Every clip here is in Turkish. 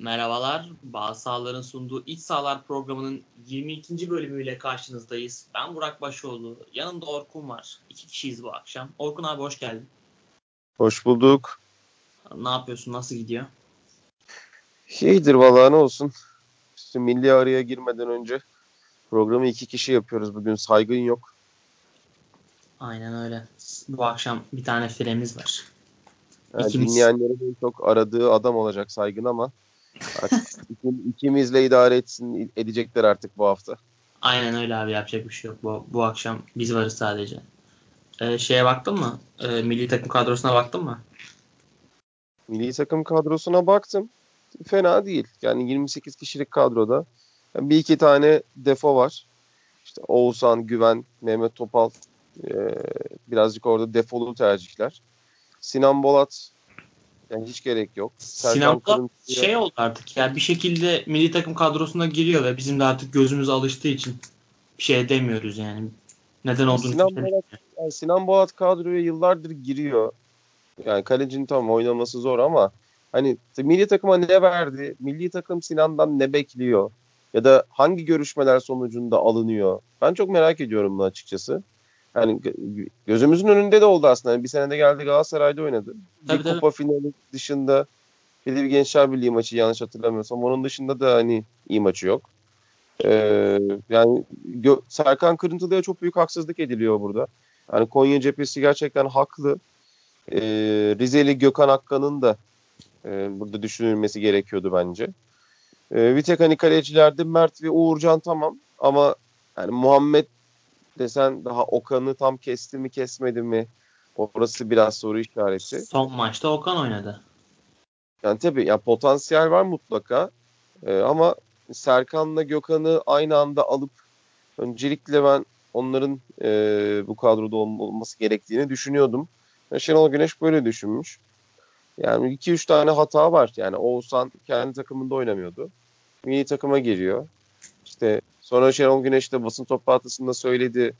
Merhabalar. Bazı sahaların sunduğu İç Sahalar programının 22. bölümüyle karşınızdayız. Ben Burak Başoğlu. Yanımda Orkun var. İki kişiyiz bu akşam. Orkun abi hoş geldin. Hoş bulduk. Ne yapıyorsun? Nasıl gidiyor? İyidir vallahi ne olsun. İşte milli araya girmeden önce programı iki kişi yapıyoruz. Bugün saygın yok. Aynen öyle. Bu akşam bir tane firemiz var. Yani İkimiz... Dinleyenlerin çok aradığı adam olacak saygın ama artık ikimizle idare etsin edecekler artık bu hafta. Aynen öyle abi yapacak bir şey yok. Bu, bu akşam biz varız sadece. Ee, şeye baktın mı? Ee, milli takım kadrosuna baktın mı? Milli takım kadrosuna baktım. Fena değil. Yani 28 kişilik kadroda bir iki tane defo var. İşte Oğuzhan, Güven, Mehmet Topal e, birazcık orada defolu tercihler. Sinan Bolat yani hiç gerek yok. Sinan Bolat şey oldu artık yani bir şekilde milli takım kadrosuna giriyor ve bizim de artık gözümüz alıştığı için bir şey demiyoruz yani. Neden olduğunu Sinan Bolat, yani Sinan Bolat kadroya yıllardır giriyor. Yani kalecinin tam oynaması zor ama hani milli takıma ne verdi? Milli takım Sinan'dan ne bekliyor? Ya da hangi görüşmeler sonucunda alınıyor? Ben çok merak ediyorum bunu açıkçası. Yani gözümüzün önünde de oldu aslında. Yani bir senede geldi Galatasaray'da oynadı. Tabii, bir tabii. kupa finali dışında bir de bir Gençler Birliği maçı yanlış hatırlamıyorsam. Onun dışında da hani iyi maçı yok. Ee, yani Gö- Serkan Kırıntılı'ya çok büyük haksızlık ediliyor burada. Yani Konya cephesi gerçekten haklı. Ee, Rizeli Gökhan Akkan'ın da e, burada düşünülmesi gerekiyordu bence. Ee, bir tek hani kalecilerde Mert ve Uğurcan tamam ama yani Muhammed desen daha Okan'ı tam kesti mi kesmedi mi? Orası biraz soru işareti. Son maçta Okan oynadı. Yani tabii ya potansiyel var mutlaka. Ee, ama Serkan'la Gökhan'ı aynı anda alıp öncelikle ben onların e, bu kadroda olması gerektiğini düşünüyordum. Şenol Güneş böyle düşünmüş. Yani 2-3 tane hata var. Yani Oğuzhan kendi takımında oynamıyordu. Milli takıma giriyor. İşte sonra Şenol Güneş de basın toplantısında söyledi.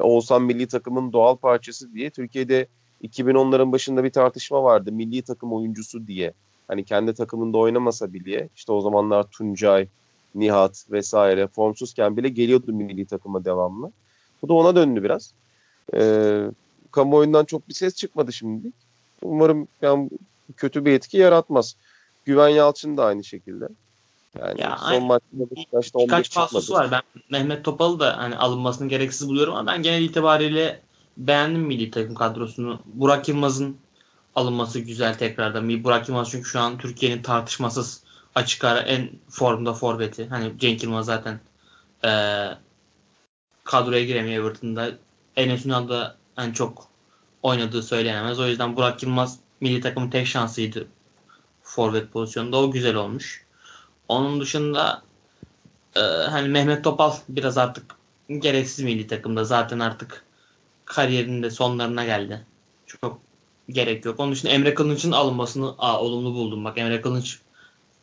Oğuzhan milli takımın doğal parçası diye. Türkiye'de 2010'ların başında bir tartışma vardı. Milli takım oyuncusu diye. Hani kendi takımında oynamasa bile işte o zamanlar Tuncay, Nihat vesaire formsuzken bile geliyordu milli takıma devamlı. Bu da ona döndü biraz. Ee, kamuoyundan çok bir ses çıkmadı şimdi. Umarım yani kötü bir etki yaratmaz. Güven Yalçın da aynı şekilde. Yani ya, son maçta Beşiktaş'ta Birkaç falsosu var. Ben Mehmet Topal'ı da hani alınmasını gereksiz buluyorum ama ben genel itibariyle beğendim milli takım kadrosunu. Burak Yılmaz'ın alınması güzel tekrardan. Burak Yılmaz çünkü şu an Türkiye'nin tartışmasız açık ara en formda forveti. Hani Cenk Yılmaz zaten e, kadroya giremiyor Everton'da. Enes Ünal da en çok oynadığı söylenemez. O yüzden Burak Yılmaz milli takımın tek şansıydı forvet pozisyonunda. O güzel olmuş. Onun dışında e, hani Mehmet Topal biraz artık gereksiz milli takımda. Zaten artık kariyerinde sonlarına geldi. Çok gerek yok. Onun dışında Emre Kılınç'ın alınmasını aa, olumlu buldum. Bak Emre Kılınç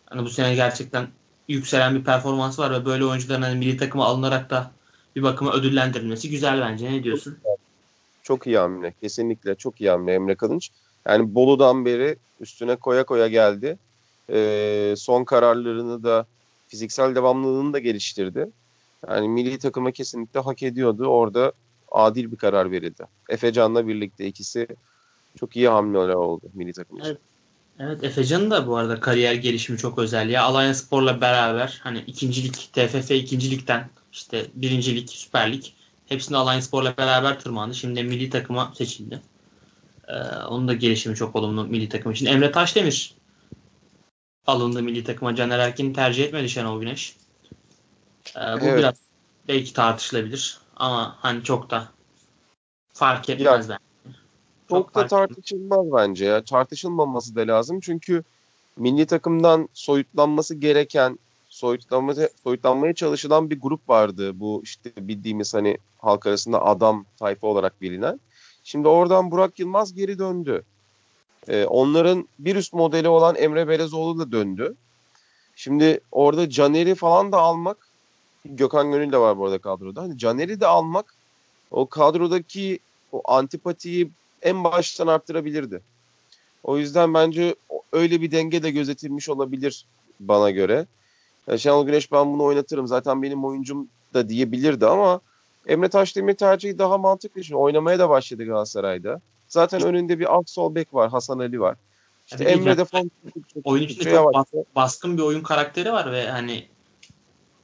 hani bu sene gerçekten yükselen bir performans var ve böyle oyuncuların hani milli takıma alınarak da bir bakıma ödüllendirilmesi güzel bence. Ne diyorsun? Çok iyi hamle. Kesinlikle çok iyi hamle Emre Kılınç. Yani Bolu'dan beri üstüne koya koya geldi. Ee, son kararlarını da fiziksel devamlılığını da geliştirdi. Yani milli takıma kesinlikle hak ediyordu. Orada adil bir karar verildi. Efecan'la birlikte ikisi çok iyi hamleler oldu milli takım için. Evet. Evet Efecan'ın da bu arada kariyer gelişimi çok özel ya. Alanya Spor'la beraber hani ikincilik, TFF ikincilikten işte birincilik, Süper Lig hepsini Alanya Spor'la beraber tırmandı. Şimdi milli takıma seçildi. Ee, onun da gelişimi çok olumlu milli takım için. Emre Taşdemir alındı milli takıma. Caner Erkin'i tercih etmedi Şenol Güneş. Ee, bu evet. biraz belki tartışılabilir ama hani çok da fark etmez bence. Çok, çok da tartışılmaz bence ya. Tartışılmaması da lazım çünkü milli takımdan soyutlanması gereken soyutlanmaya, soyutlanmaya çalışılan bir grup vardı. Bu işte bildiğimiz hani halk arasında adam tayfa olarak bilinen. Şimdi oradan Burak Yılmaz geri döndü. Ee, onların bir üst modeli olan Emre Belezoğlu da döndü. Şimdi orada Caner'i falan da almak Gökhan Gönül de var bu arada kadroda. Hani Caner'i de almak o kadrodaki o antipatiyi en baştan arttırabilirdi. O yüzden bence öyle bir denge de gözetilmiş olabilir bana göre. Yani Şenol Güneş ben bunu oynatırım zaten benim oyuncum da diyebilirdi ama Emre Taşdemir tercihi daha mantıklı. Şimdi oynamaya da başladı Galatasaray'da. Zaten önünde bir alt sol bek var. Hasan Ali var. İşte yani Emre de oyun içinde çok bas, baskın bir oyun karakteri var ve hani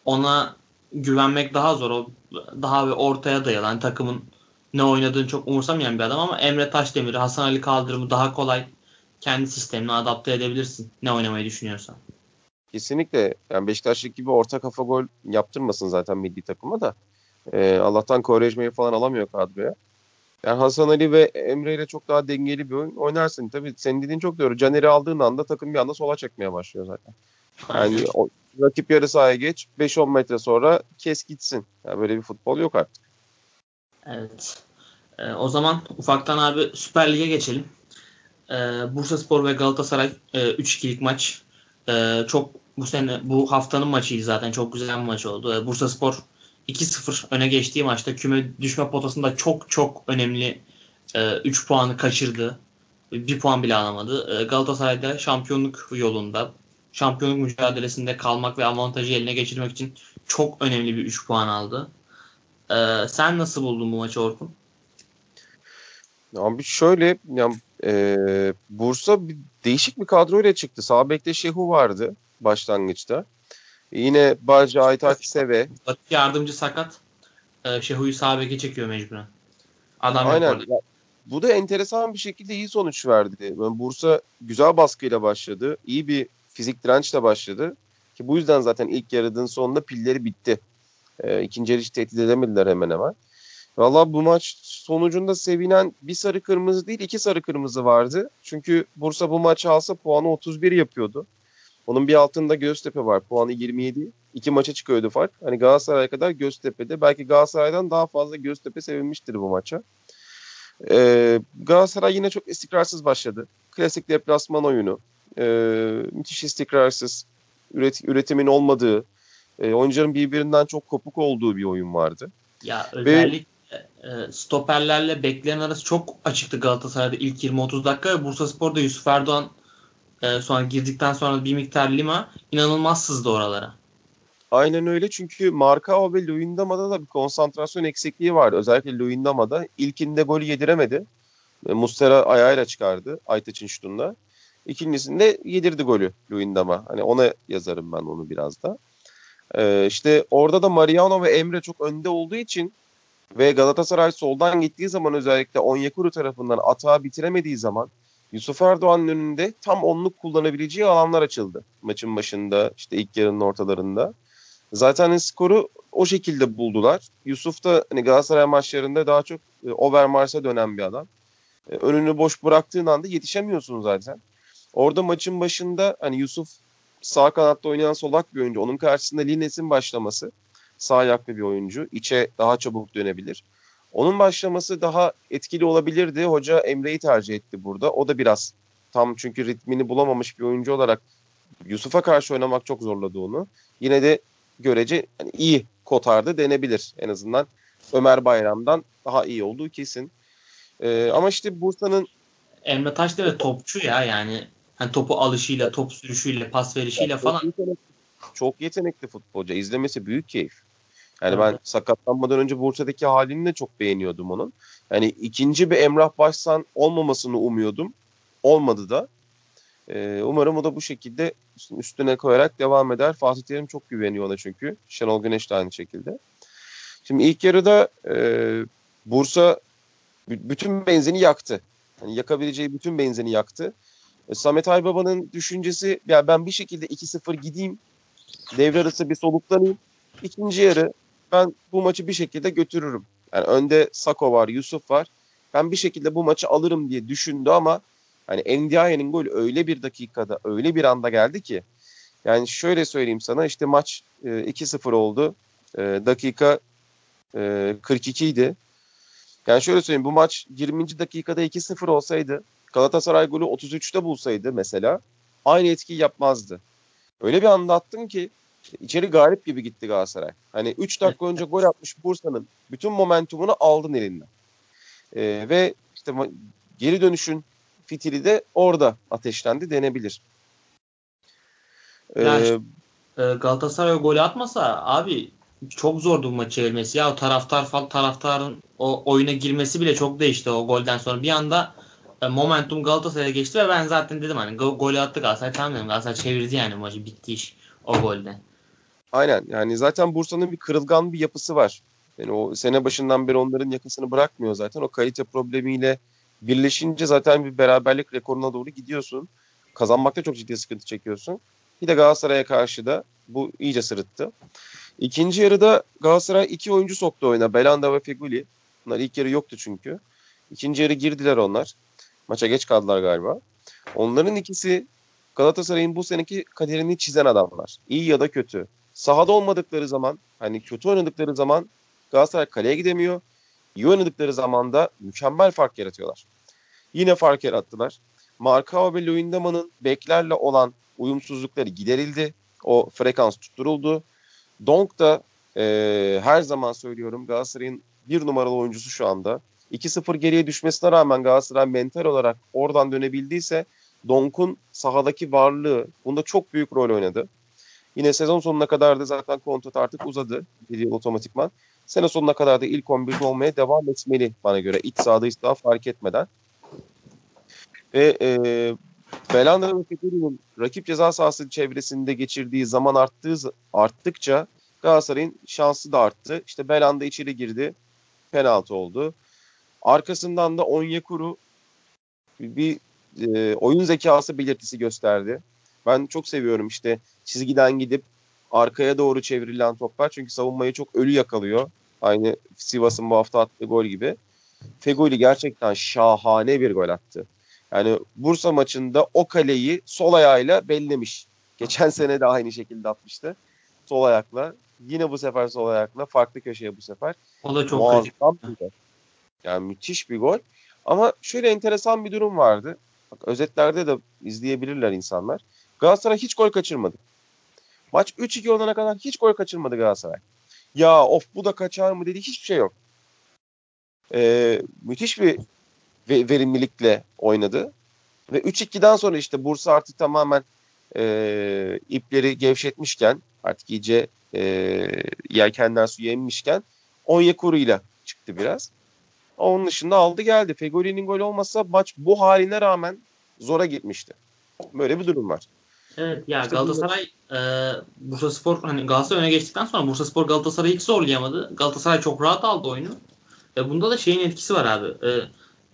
ona güvenmek daha zor. O daha bir ortaya dayalı. Hani takımın ne oynadığını çok umursamayan bir adam ama Emre Taşdemir, Hasan Ali Kaldırım'ı daha kolay kendi sistemine adapte edebilirsin. Ne oynamayı düşünüyorsan. Kesinlikle. Yani Beşiktaş'taki gibi orta kafa gol yaptırmasın zaten milli takıma da. Ee, Allah'tan Kovarejme'yi falan alamıyor kadroya. Yani Hasan Ali ve Emre ile çok daha dengeli bir oyun oynarsın. Tabii senin dediğin çok doğru. Caner'i aldığın anda takım bir anda sola çekmeye başlıyor zaten. Yani o, rakip yarı sahaya geç 5-10 metre sonra kes gitsin. Yani böyle bir futbol yok artık. Evet. Ee, o zaman ufaktan abi Süper Lig'e geçelim. Ee, Bursa Spor ve Galatasaray e, 3-2'lik maç. Ee, çok bu sene bu haftanın maçıydı zaten. Çok güzel bir maç oldu. Ee, Bursa Spor 2-0 öne geçtiği maçta küme düşme potasında çok çok önemli e, 3 puanı kaçırdı. Bir puan bile alamadı. E, Galatasaray'da şampiyonluk yolunda şampiyonluk mücadelesinde kalmak ve avantajı eline geçirmek için çok önemli bir 3 puan aldı. E, sen nasıl buldun bu maçı Orkun? Abi şöyle yani, e, Bursa bir, değişik bir kadroyla çıktı. Sağ bekte Şehu vardı başlangıçta. Yine Barca Aytaç Seve. Yardımcı sakat. Ee, Şehu'yu sağ beke çekiyor mecburen. Adam Aynen. Ya, bu da enteresan bir şekilde iyi sonuç verdi. Yani Bursa güzel baskıyla başladı. İyi bir fizik dirençle başladı. Ki bu yüzden zaten ilk yarıdığın sonunda pilleri bitti. Ee, ikinci yarı hiç tehdit edemediler hemen hemen. Valla bu maç sonucunda sevinen bir sarı kırmızı değil iki sarı kırmızı vardı. Çünkü Bursa bu maçı alsa puanı 31 yapıyordu. Onun bir altında Göztepe var. Puanı 27. İki maça çıkıyordu fark. Hani Galatasaray kadar Göztepe'de. Belki Galatasaray'dan daha fazla Göztepe sevinmiştir bu maça. Ee, Galatasaray yine çok istikrarsız başladı. Klasik deplasman oyunu. Ee, müthiş istikrarsız. Üret, üretimin olmadığı. E, oyuncuların birbirinden çok kopuk olduğu bir oyun vardı. Ya özellikle Ve, stoperlerle bekleyen arası çok açıktı Galatasaray'da ilk 20-30 dakika. Bursa Spor'da Yusuf Erdoğan e, sonra girdikten sonra bir miktar Lima inanılmaz sızdı oralara. Aynen öyle çünkü Markao ve Luyendama'da da bir konsantrasyon eksikliği vardı. Özellikle Luyendama'da ilkinde golü yediremedi. Mustera ayağıyla çıkardı Aytaç'ın şutunda. İkincisinde yedirdi golü Luyendama. Hani ona yazarım ben onu biraz da. Ee, işte orada da Mariano ve Emre çok önde olduğu için ve Galatasaray soldan gittiği zaman özellikle Onyekuru tarafından atağı bitiremediği zaman Yusuf Erdoğan'ın önünde tam onluk kullanabileceği alanlar açıldı. Maçın başında işte ilk yarının ortalarında. Zaten skoru o şekilde buldular. Yusuf da hani Galatasaray maçlarında daha çok e, Overmars'a dönen bir adam. E, önünü boş bıraktığın anda yetişemiyorsun zaten. Orada maçın başında hani Yusuf sağ kanatta oynayan solak bir oyuncu. Onun karşısında Lines'in başlaması sağ ayaklı bir oyuncu. İçe daha çabuk dönebilir. Onun başlaması daha etkili olabilirdi. Hoca Emre'yi tercih etti burada. O da biraz tam çünkü ritmini bulamamış bir oyuncu olarak Yusuf'a karşı oynamak çok zorladı onu. Yine de görece yani iyi kotardı denebilir en azından. Ömer Bayram'dan daha iyi olduğu kesin. Ee, ama işte Bursa'nın Emre Taş da topçu ya yani hani topu alışıyla, top sürüşüyle, pas verişiyle çok falan. Yetenekli, çok yetenekli futbolcu. İzlemesi büyük keyif. Yani evet. ben sakatlanmadan önce Bursa'daki halini de çok beğeniyordum onun. Yani ikinci bir Emrah Başsan olmamasını umuyordum. Olmadı da. Ee, umarım o da bu şekilde üstüne koyarak devam eder. Fatih Terim çok güveniyor ona çünkü. Şenol Güneş de aynı şekilde. Şimdi ilk yarıda e, Bursa bütün benzini yaktı. Yani yakabileceği bütün benzini yaktı. E, Samet Aybaba'nın düşüncesi ya ben bir şekilde 2-0 gideyim. Devre arası bir soluklanayım. İkinci yarı ben bu maçı bir şekilde götürürüm. Yani önde Sako var, Yusuf var. Ben bir şekilde bu maçı alırım diye düşündü ama hani Ndiaye'nin golü öyle bir dakikada, öyle bir anda geldi ki. Yani şöyle söyleyeyim sana işte maç e, 2-0 oldu. E, dakika e, 42 idi. Yani şöyle söyleyeyim bu maç 20. dakikada 2-0 olsaydı Galatasaray golü 33'te bulsaydı mesela aynı etkiyi yapmazdı. Öyle bir anda attın ki içeri galip gibi gitti Galatasaray. Hani 3 dakika önce gol atmış Bursa'nın bütün momentumunu aldın elinden. Ee, ve işte geri dönüşün fitili de orada ateşlendi denebilir. Yani ee, e, Galatasaray golü atmasa abi çok zordu bu maçı çevirmesi. Ya o taraftar falan taraftarın o oyuna girmesi bile çok değişti o golden sonra. Bir anda e, momentum Galatasaray'a geçti ve ben zaten dedim hani go- golü attı Galatasaray tamam dedim. Galatasaray çevirdi yani maçı bitti iş o golden. Aynen yani zaten Bursa'nın bir kırılgan bir yapısı var. Yani o sene başından beri onların yakasını bırakmıyor zaten. O kalite problemiyle birleşince zaten bir beraberlik rekoruna doğru gidiyorsun. Kazanmakta çok ciddi sıkıntı çekiyorsun. Bir de Galatasaray'a karşı da bu iyice sırıttı. İkinci yarıda Galatasaray iki oyuncu soktu oyuna. Belanda ve Feguli. Bunlar ilk yarı yoktu çünkü. İkinci yarı girdiler onlar. Maça geç kaldılar galiba. Onların ikisi Galatasaray'ın bu seneki kaderini çizen adamlar. İyi ya da kötü. Sahada olmadıkları zaman, hani kötü oynadıkları zaman Galatasaray kaleye gidemiyor. İyi oynadıkları zaman da mükemmel fark yaratıyorlar. Yine fark yarattılar. Markao ve Luyendama'nın beklerle olan uyumsuzlukları giderildi. O frekans tutturuldu. Donk da e, her zaman söylüyorum Galatasaray'ın bir numaralı oyuncusu şu anda. 2-0 geriye düşmesine rağmen Galatasaray mental olarak oradan dönebildiyse Donk'un sahadaki varlığı bunda çok büyük rol oynadı. Yine sezon sonuna kadar da zaten kontrat artık uzadı. Bir yıl otomatikman. Sene sonuna kadar da ilk 11'de olmaya devam etmeli bana göre. İç sahada iç daha fark etmeden. Ve e, Belanda ve Fekiri'nin rakip ceza sahası çevresinde geçirdiği zaman arttığı arttıkça Galatasaray'ın şansı da arttı. İşte Belanda içeri girdi. Penaltı oldu. Arkasından da Onyekuru bir e, oyun zekası belirtisi gösterdi. Ben çok seviyorum işte çizgiden gidip arkaya doğru çevrilen toplar. Çünkü savunmayı çok ölü yakalıyor. Aynı Sivas'ın bu hafta attığı gol gibi. Fegoli gerçekten şahane bir gol attı. Yani Bursa maçında o kaleyi sol ayağıyla bellemiş. Geçen sene de aynı şekilde atmıştı. Sol ayakla. Yine bu sefer sol ayakla. Farklı köşeye bu sefer. O da çok Muazzam bir gol. Yani müthiş bir gol. Ama şöyle enteresan bir durum vardı. Bak, özetlerde de izleyebilirler insanlar. Galatasaray hiç gol kaçırmadı. Maç 3-2 olana kadar hiç gol kaçırmadı Galatasaray. Ya of bu da kaçar mı dedi hiçbir şey yok. Ee, müthiş bir verimlilikle oynadı. Ve 3-2'den sonra işte Bursa artık tamamen e, ipleri gevşetmişken artık iyice e, yelkenden su emmişken Onyekuru ile çıktı biraz. Onun dışında aldı geldi. Fegoli'nin gol olmasa maç bu haline rağmen zora gitmişti. Böyle bir durum var. Evet ya işte Galatasaray bu... e, Bursa Spor hani Galatasaray öne geçtikten sonra Bursa Spor Galatasaray'ı hiç zorlayamadı. Galatasaray çok rahat aldı oyunu. E, bunda da şeyin etkisi var abi. E,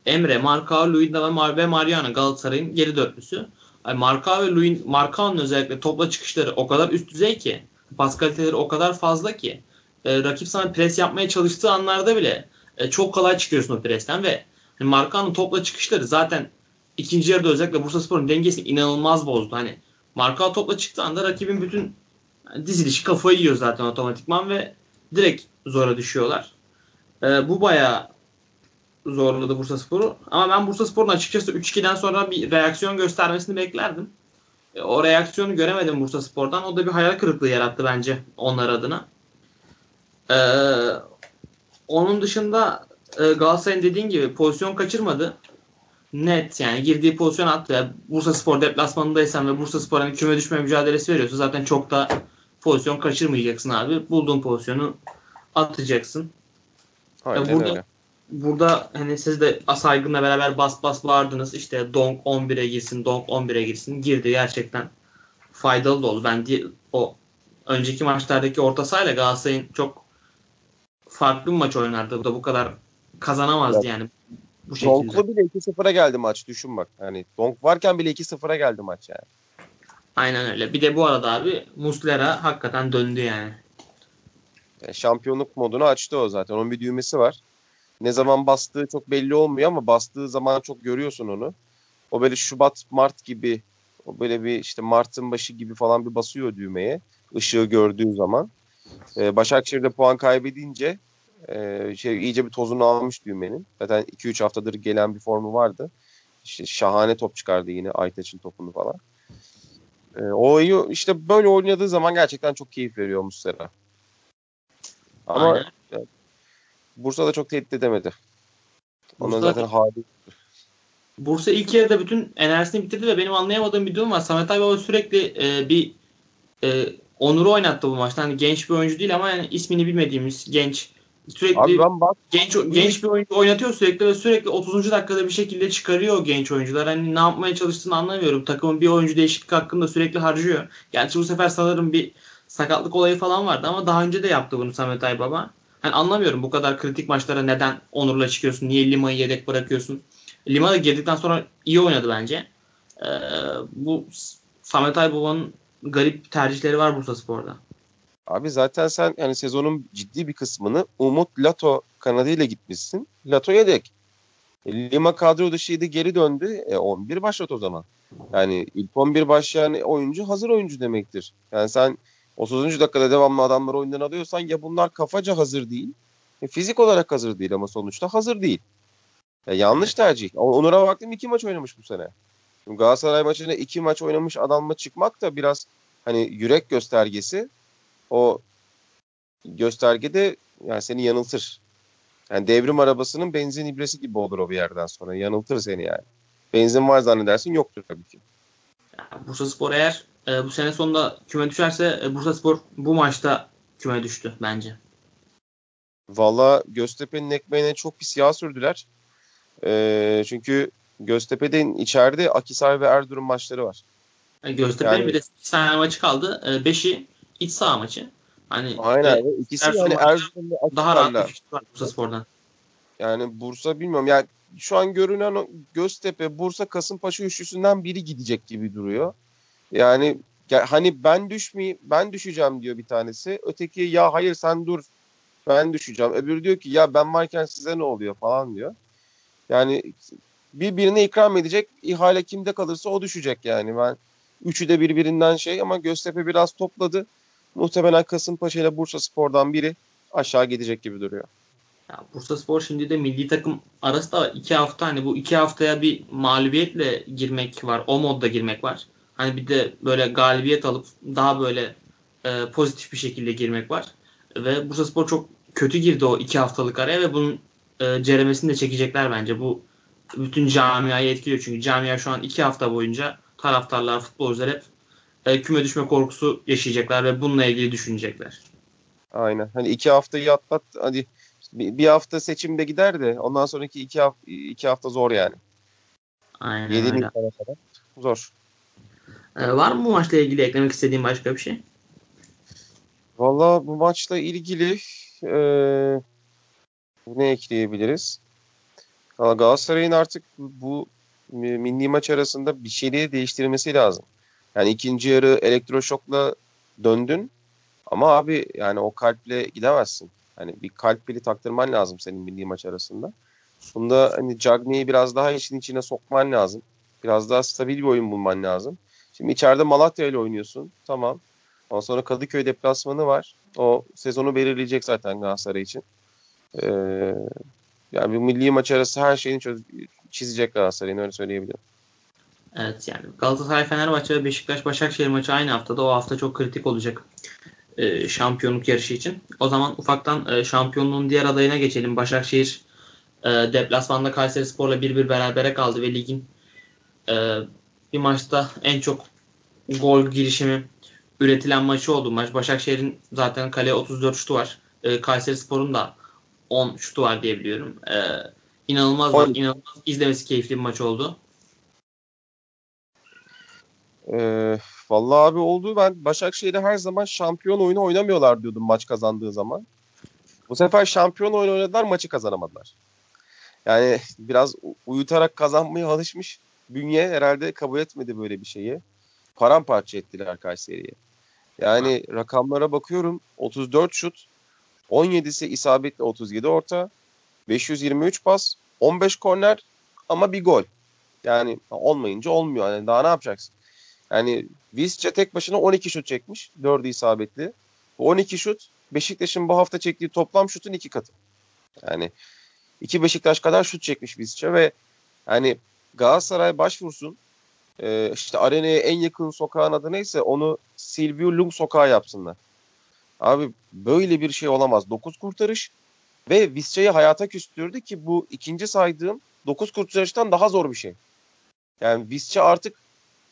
Emre, Marka, Luinda ve, Mar ve Mariano Galatasaray'ın geri dörtlüsü. Yani Marka ve Luin, Markao'nun özellikle topla çıkışları o kadar üst düzey ki pas kaliteleri o kadar fazla ki e, rakip sana pres yapmaya çalıştığı anlarda bile e, çok kolay çıkıyorsun o presten ve hani Markao'nun topla çıkışları zaten ikinci yarıda özellikle Bursa Spor'un dengesini inanılmaz bozdu. Hani Marka topla çıktığı anda rakibin bütün dizilişi kafayı yiyor zaten otomatikman ve direkt zora düşüyorlar. E, bu bayağı zorladı Bursa Spor'u. Ama ben Bursa Spor'un açıkçası 3-2'den sonra bir reaksiyon göstermesini beklerdim. E, o reaksiyonu göremedim Bursa Spor'dan. O da bir hayal kırıklığı yarattı bence onlar adına. E, onun dışında e, Galatasaray'ın dediğin gibi pozisyon kaçırmadı net yani girdiği pozisyon attı. Yani Bursa Spor deplasmanındaysan ve Bursa Spor hani küme düşme mücadelesi veriyorsa zaten çok da pozisyon kaçırmayacaksın abi. Bulduğun pozisyonu atacaksın. Aynen yani burada, öyle. Burada hani siz de saygınla beraber bas bas bağırdınız. İşte Donk 11'e girsin, Donk 11'e girsin. Girdi gerçekten faydalı da oldu. Ben diye, o önceki maçlardaki orta sahayla Galatasaray'ın çok farklı bir maç oynardı. Bu da bu kadar kazanamazdı evet. yani bu şekilde. Donk'lu bile 2-0'a geldi maç düşün bak. Hani Donk varken bile 2-0'a geldi maç yani. Aynen öyle. Bir de bu arada abi Muslera hakikaten döndü yani. yani. Şampiyonluk modunu açtı o zaten. Onun bir düğmesi var. Ne zaman bastığı çok belli olmuyor ama bastığı zaman çok görüyorsun onu. O böyle Şubat, Mart gibi o böyle bir işte Mart'ın başı gibi falan bir basıyor düğmeye. ışığı gördüğü zaman. Ee, Başakşehir'de puan kaybedince e, şey iyice bir tozunu almış düğmenin. Zaten 2-3 haftadır gelen bir formu vardı. İşte şahane top çıkardı yine Aytaç'ın topunu falan. E, o işte böyle oynadığı zaman gerçekten çok keyif veriyor Muslera. Ama yani, Bursa da çok tehdit edemedi. Ondan zaten hali Bursa ilk yarıda bütün enerjisini bitirdi ve benim anlayamadığım bir durum var. Samet Aybaba sürekli e, bir e, Onur'u oynattı bu maçta. Hani genç bir oyuncu değil ama yani ismini bilmediğimiz genç sürekli Abi ben bak, genç genç bir oyuncu oynatıyor sürekli ve sürekli 30. dakikada bir şekilde çıkarıyor genç oyuncular. Hani ne yapmaya çalıştığını anlamıyorum. Takımın bir oyuncu değişiklik hakkında sürekli harcıyor. Gerçi bu sefer sanırım bir sakatlık olayı falan vardı ama daha önce de yaptı bunu Samet Aybaba. Hani anlamıyorum bu kadar kritik maçlara neden Onur'la çıkıyorsun? Niye Lima'yı yedek bırakıyorsun? Lima da girdikten sonra iyi oynadı bence. Ee, bu Samet Aybaba'nın garip tercihleri var Bursa Spor'da. Abi zaten sen yani sezonun ciddi bir kısmını Umut Lato kanadıyla gitmişsin. Lato yedek. E, Lima kadro dışıydı geri döndü. E, 11 başlat o zaman. Yani ilk 11 başlayan oyuncu hazır oyuncu demektir. Yani sen 30. dakikada devamlı adamlar oyundan alıyorsan ya bunlar kafaca hazır değil. E, fizik olarak hazır değil ama sonuçta hazır değil. Ya yanlış tercih. Onur'a baktım iki maç oynamış bu sene. Şimdi Galatasaray maçında iki maç oynamış adamla çıkmak da biraz hani yürek göstergesi. O göstergede yani seni yanıltır. Yani devrim arabasının benzin ibresi gibi olur o bir yerden sonra. Yanıltır seni yani. Benzin var zannedersin yoktur tabii ki. Bursa Spor eğer e, bu sene sonunda küme düşerse e, Bursa Spor bu maçta küme düştü bence. Valla Göztepe'nin ekmeğine çok pis yağ sürdüler. E, çünkü Göztepe'de içeride Akisar ve Erzurum maçları var. Yani Göztepe'nin yani, bir de 8 tane maçı kaldı. 5'i e, iç saha maçı. Hani Aynen. E, İkisi Erzurum yani Erzurum'da daha rahat bir fikir var Bursa Spor'dan. Yani Bursa bilmiyorum. Yani şu an görünen Göztepe, Bursa, Kasımpaşa üçlüsünden biri gidecek gibi duruyor. Yani hani ben düşmeyeyim, ben düşeceğim diyor bir tanesi. Öteki ya hayır sen dur ben düşeceğim. Öbürü diyor ki ya ben varken size ne oluyor falan diyor. Yani birbirine ikram edecek. ihale kimde kalırsa o düşecek yani. Ben üçü de birbirinden şey ama Göztepe biraz topladı. Muhtemelen Kasımpaşa ile Bursa Spor'dan biri aşağı gidecek gibi duruyor. Ya Bursa Spor şimdi de milli takım arası da iki hafta hani bu iki haftaya bir mağlubiyetle girmek var. O modda girmek var. Hani bir de böyle galibiyet alıp daha böyle e, pozitif bir şekilde girmek var. Ve Bursa Spor çok kötü girdi o iki haftalık araya ve bunun e, ceremesini de çekecekler bence. Bu bütün camiayı etkiliyor çünkü camia şu an iki hafta boyunca taraftarlar, futbolcular hep e, küme düşme korkusu yaşayacaklar ve bununla ilgili düşünecekler. Aynen. Hani iki haftayı atlat, hadi bir hafta seçimde gider de ondan sonraki iki hafta, iki hafta zor yani. Aynen Yedi öyle. kadar zor. Ee, var mı bu maçla ilgili eklemek istediğin başka bir şey? Valla bu maçla ilgili e, ne ekleyebiliriz? Galatasaray'ın artık bu milli maç arasında bir şeyleri değiştirmesi lazım. Yani ikinci yarı elektroşokla döndün ama abi yani o kalple gidemezsin. Hani bir kalp pili taktırman lazım senin milli maç arasında. Bunda hani Cagney'i biraz daha işin içine sokman lazım. Biraz daha stabil bir oyun bulman lazım. Şimdi içeride Malatya ile oynuyorsun. Tamam. Ondan sonra Kadıköy deplasmanı var. O sezonu belirleyecek zaten Galatasaray için. Ee, yani bir milli maç arası her şeyini çöz- çizecek Galatasaray'ın öyle söyleyebilirim. Evet yani Galatasaray Fenerbahçe ve Beşiktaş Başakşehir maçı aynı haftada. O hafta çok kritik olacak e, şampiyonluk yarışı için. O zaman ufaktan e, şampiyonluğun diğer adayına geçelim. Başakşehir e, deplasmanda Kayseri Spor'la 1-1 berabere kaldı ve ligin e, bir maçta en çok gol girişimi üretilen maçı oldu. Maç Başakşehir'in zaten kaleye 34 şutu var. E, Kayseri Spor'un da 10 şutu var diyebiliyorum. E, inanılmaz, inanılmaz izlemesi keyifli bir maç oldu. Ee, vallahi abi oldu. Ben Başakşehir'de her zaman şampiyon oyunu oynamıyorlar diyordum maç kazandığı zaman. Bu sefer şampiyon oyunu oynadılar maçı kazanamadılar. Yani biraz uyutarak kazanmaya alışmış. Bünye herhalde kabul etmedi böyle bir şeyi. Paramparça ettiler Kayseri'yi. Yani ha. rakamlara bakıyorum. 34 şut, 17'si isabetli 37 orta, 523 pas, 15 korner ama bir gol. Yani olmayınca olmuyor. Yani daha ne yapacaksın? Yani Visca tek başına 12 şut çekmiş. 4'ü isabetli. Bu 12 şut Beşiktaş'ın bu hafta çektiği toplam şutun iki katı. Yani iki Beşiktaş kadar şut çekmiş Visca ve hani Galatasaray başvursun e, işte arenaya en yakın sokağın adı neyse onu Silvio Lung sokağı yapsınlar. Abi böyle bir şey olamaz. 9 kurtarış ve Visca'yı hayata küstürdü ki bu ikinci saydığım 9 kurtarıştan daha zor bir şey. Yani Visca artık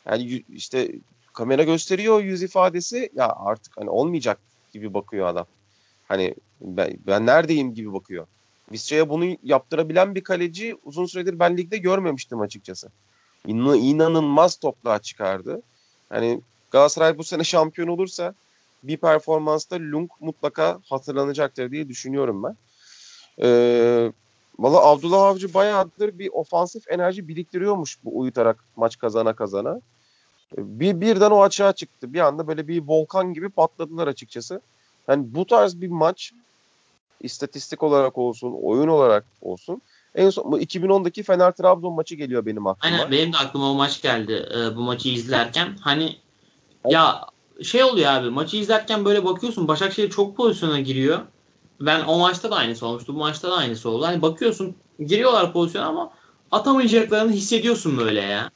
yani işte kamera gösteriyor yüz ifadesi ya artık hani olmayacak gibi bakıyor adam. Hani ben, ben neredeyim gibi bakıyor. Visca'ya bunu yaptırabilen bir kaleci uzun süredir ben ligde görmemiştim açıkçası. İn, inanılmaz toplar çıkardı. Hani Galatasaray bu sene şampiyon olursa bir performansta Lung mutlaka hatırlanacaktır diye düşünüyorum ben. Ee, Valla Abdullah Avcı bayağıdır bir ofansif enerji biriktiriyormuş bu uyutarak maç kazana kazana. Bir birden o açığa çıktı. Bir anda böyle bir volkan gibi patladılar açıkçası. Yani bu tarz bir maç istatistik olarak olsun, oyun olarak olsun. En son bu 2010'daki Fener Trabzon maçı geliyor benim aklıma. Aynen benim de aklıma o maç geldi e, bu maçı izlerken. Hani ya şey oluyor abi maçı izlerken böyle bakıyorsun Başakşehir çok pozisyona giriyor. Ben o maçta da aynısı olmuştu. Bu maçta da aynısı oldu. Hani bakıyorsun giriyorlar pozisyona ama atamayacaklarını hissediyorsun böyle ya.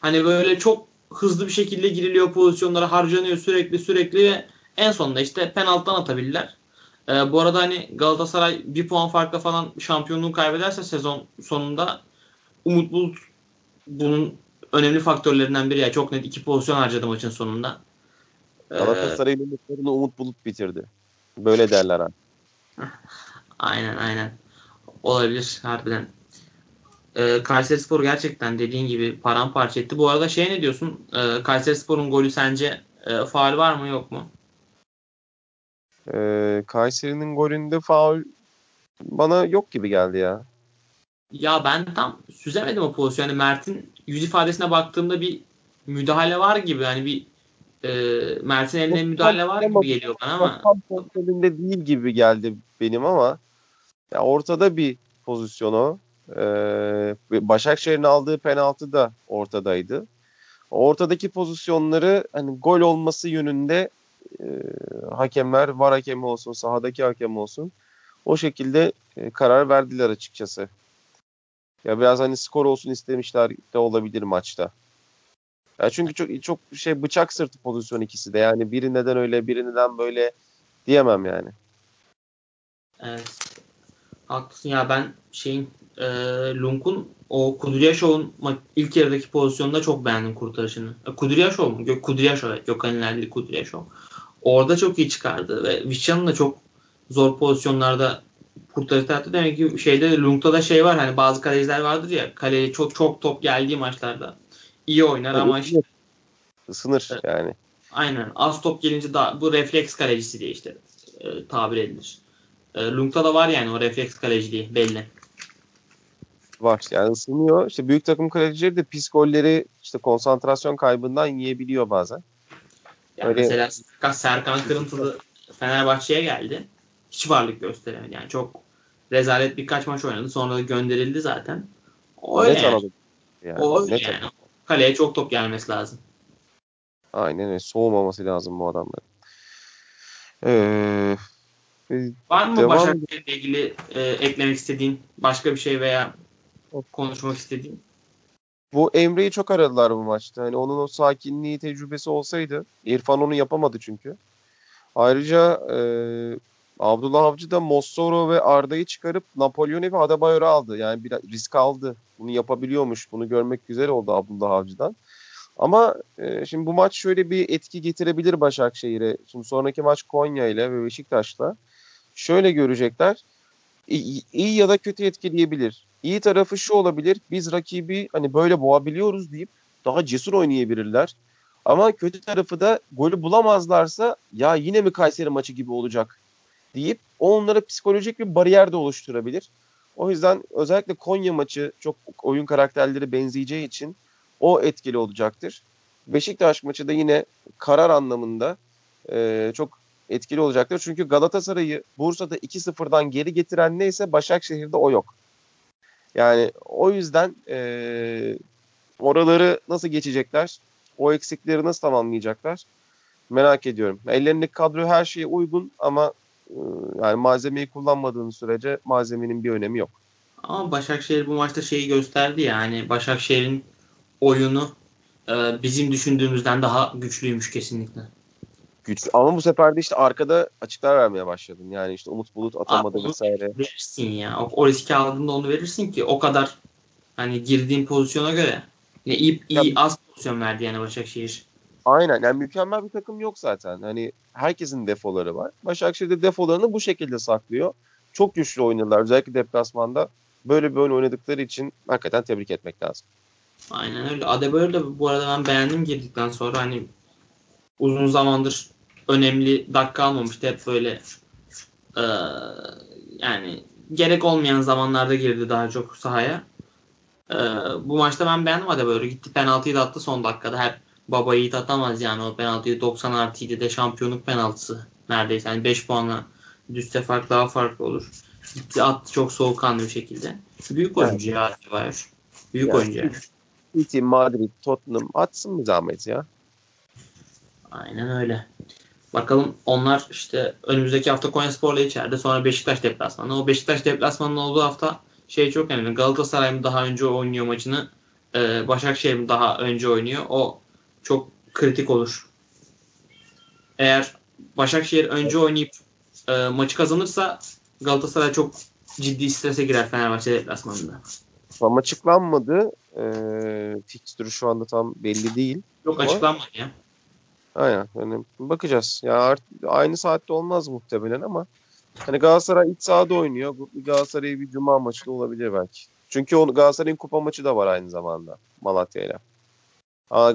Hani böyle çok hızlı bir şekilde giriliyor pozisyonlara harcanıyor sürekli sürekli ve en sonunda işte penaltıdan atabilirler. Ee, bu arada hani Galatasaray bir puan farkla falan şampiyonluğu kaybederse sezon sonunda Umut Bulut bunun önemli faktörlerinden biri. Yani çok net iki pozisyon harcadı maçın sonunda. Ee, Galatasaray'ın umutlarını Umut Bulut bitirdi. Böyle derler abi. aynen aynen. Olabilir harbiden. Ee, Kayseri Spor gerçekten dediğin gibi paramparça etti. Bu arada şey ne diyorsun? Ee, Kayseri Spor'un golü sence e, faal var mı yok mu? Ee, Kayseri'nin golünde faul bana yok gibi geldi ya. Ya ben tam süzemedim o pozisyonu. Yani Mert'in yüz ifadesine baktığımda bir müdahale var gibi. Hani bir e, Mert'in eline müdahale var gibi geliyor bana ama. Tam kontrolünde değil gibi geldi benim ama ya ortada bir pozisyon o. Ee, Başakşehir'in aldığı penaltı da ortadaydı. Ortadaki pozisyonları hani gol olması yönünde e, hakemler, var hakemi olsun, sahadaki hakem olsun o şekilde e, karar verdiler açıkçası. Ya biraz hani skor olsun istemişler de olabilir maçta. Ya çünkü çok çok şey bıçak sırtı pozisyon ikisi de. Yani biri neden öyle, biri neden böyle diyemem yani. Evet. Haklısın ya ben şeyin e, Lunk'un o Kudryashov'un ilk yarıdaki pozisyonunda çok beğendim kurtarışını. E, Kudryashov mu? Gök Kudryashov evet. Gökhan İlerli Kudryashov. Orada çok iyi çıkardı ve Vişcan'ın da çok zor pozisyonlarda kurtarıcı yaptı. Demek ki şeyde Lunk'ta da şey var hani bazı kaleciler vardır ya kaleye çok çok top geldiği maçlarda iyi oynar ama işte ısınır yani. Aynen. Az top gelince da bu refleks kalecisi diye işte e, tabir edilir. E, Lunk'ta da var yani o refleks kaleciliği belli. Var yani ısınıyor. İşte büyük takım kalecileri de pis golleri işte konsantrasyon kaybından yiyebiliyor bazen. Yani Öyle... Mesela Serkan Kırıntılı Fenerbahçe'ye geldi. Hiç varlık gösteremedi. Yani çok rezalet birkaç maç oynadı. Sonra da gönderildi zaten. O öyle. Yani. yani. O öyle yani. Kaleye çok top gelmesi lazım. Aynen öyle. Soğumaması lazım bu adamların. Ee, Var mı Başakşehir'le ilgili e, eklemek istediğin başka bir şey veya konuşmak istediğin? Bu Emre'yi çok aradılar bu maçta. Hani onun o sakinliği, tecrübesi olsaydı. İrfan onu yapamadı çünkü. Ayrıca e, Abdullah Avcı da Mossoro ve Arda'yı çıkarıp Napolyon'u ve Adebayor'u aldı. Yani bir risk aldı. Bunu yapabiliyormuş. Bunu görmek güzel oldu Abdullah Avcı'dan. Ama e, şimdi bu maç şöyle bir etki getirebilir Başakşehir'e. Şimdi sonraki maç Konya ile ve Beşiktaş'la. Şöyle görecekler. İyi, ya da kötü etkileyebilir. İyi tarafı şu olabilir. Biz rakibi hani böyle boğabiliyoruz deyip daha cesur oynayabilirler. Ama kötü tarafı da golü bulamazlarsa ya yine mi Kayseri maçı gibi olacak deyip onlara psikolojik bir bariyer de oluşturabilir. O yüzden özellikle Konya maçı çok oyun karakterleri benzeyeceği için o etkili olacaktır. Beşiktaş maçı da yine karar anlamında e, çok etkili olacaktır. Çünkü Galatasaray'ı Bursa'da 2-0'dan geri getiren neyse Başakşehir'de o yok. Yani o yüzden e, oraları nasıl geçecekler? O eksikleri nasıl tamamlayacaklar? Merak ediyorum. Ellerindeki kadro her şeye uygun ama e, yani malzemeyi kullanmadığın sürece malzemenin bir önemi yok. Ama Başakşehir bu maçta şeyi gösterdi ya hani Başakşehir'in oyunu e, bizim düşündüğümüzden daha güçlüymüş kesinlikle. Güç. Ama bu sefer de işte arkada açıklar vermeye başladın. Yani işte Umut Bulut atamadı Abi, vesaire. Verirsin ya. O, o riski aldığında onu verirsin ki o kadar Hani girdiğin pozisyona göre. Ne iyi, iyi az pozisyon verdi yani Başakşehir. Aynen. Yani mükemmel bir takım yok zaten. Hani herkesin defoları var. Başakşehir de defolarını bu şekilde saklıyor. Çok güçlü oynadılar. Özellikle deplasmanda böyle bir oyun oynadıkları için hakikaten tebrik etmek lazım. Aynen öyle. Adebayor da bu arada ben beğendim girdikten sonra hani uzun zamandır önemli dakika almamıştı. Hep böyle e, yani gerek olmayan zamanlarda girdi daha çok sahaya. E, bu maçta ben beğendim Adebayor'u. Gitti penaltıyı da attı son dakikada. Hep baba yiğit atamaz yani o penaltıyı 90 artı 7'de şampiyonluk penaltısı neredeyse. Yani 5 puanla düşse fark daha farklı olur. Gitti attı çok soğukkanlı bir şekilde. Büyük oyuncu ya Adebayor. Büyük yani, oyuncu yani. City, Madrid, Tottenham atsın bir zahmet ya. Aynen öyle. Bakalım onlar işte önümüzdeki hafta Konyaspor'la içeride sonra Beşiktaş deplasmanı. O Beşiktaş deplasmanının olduğu hafta şey çok önemli. Galatasaray mı daha önce oynuyor maçını e, Başakşehir mi daha önce oynuyor? O çok kritik olur. Eğer Başakşehir önce oynayıp e, maçı kazanırsa Galatasaray çok ciddi strese girer Fenerbahçe deplasmanında. Tam açıklanmadı. Ee, fikstürü şu anda tam belli değil. Yok açıklanmadı ya. Aynen. Yani bakacağız. Ya art, aynı saatte olmaz muhtemelen ama hani Galatasaray iç sahada oynuyor. Galatasaray bir cuma maçı da olabilir belki. Çünkü o Galatasaray'ın kupa maçı da var aynı zamanda Malatya ile.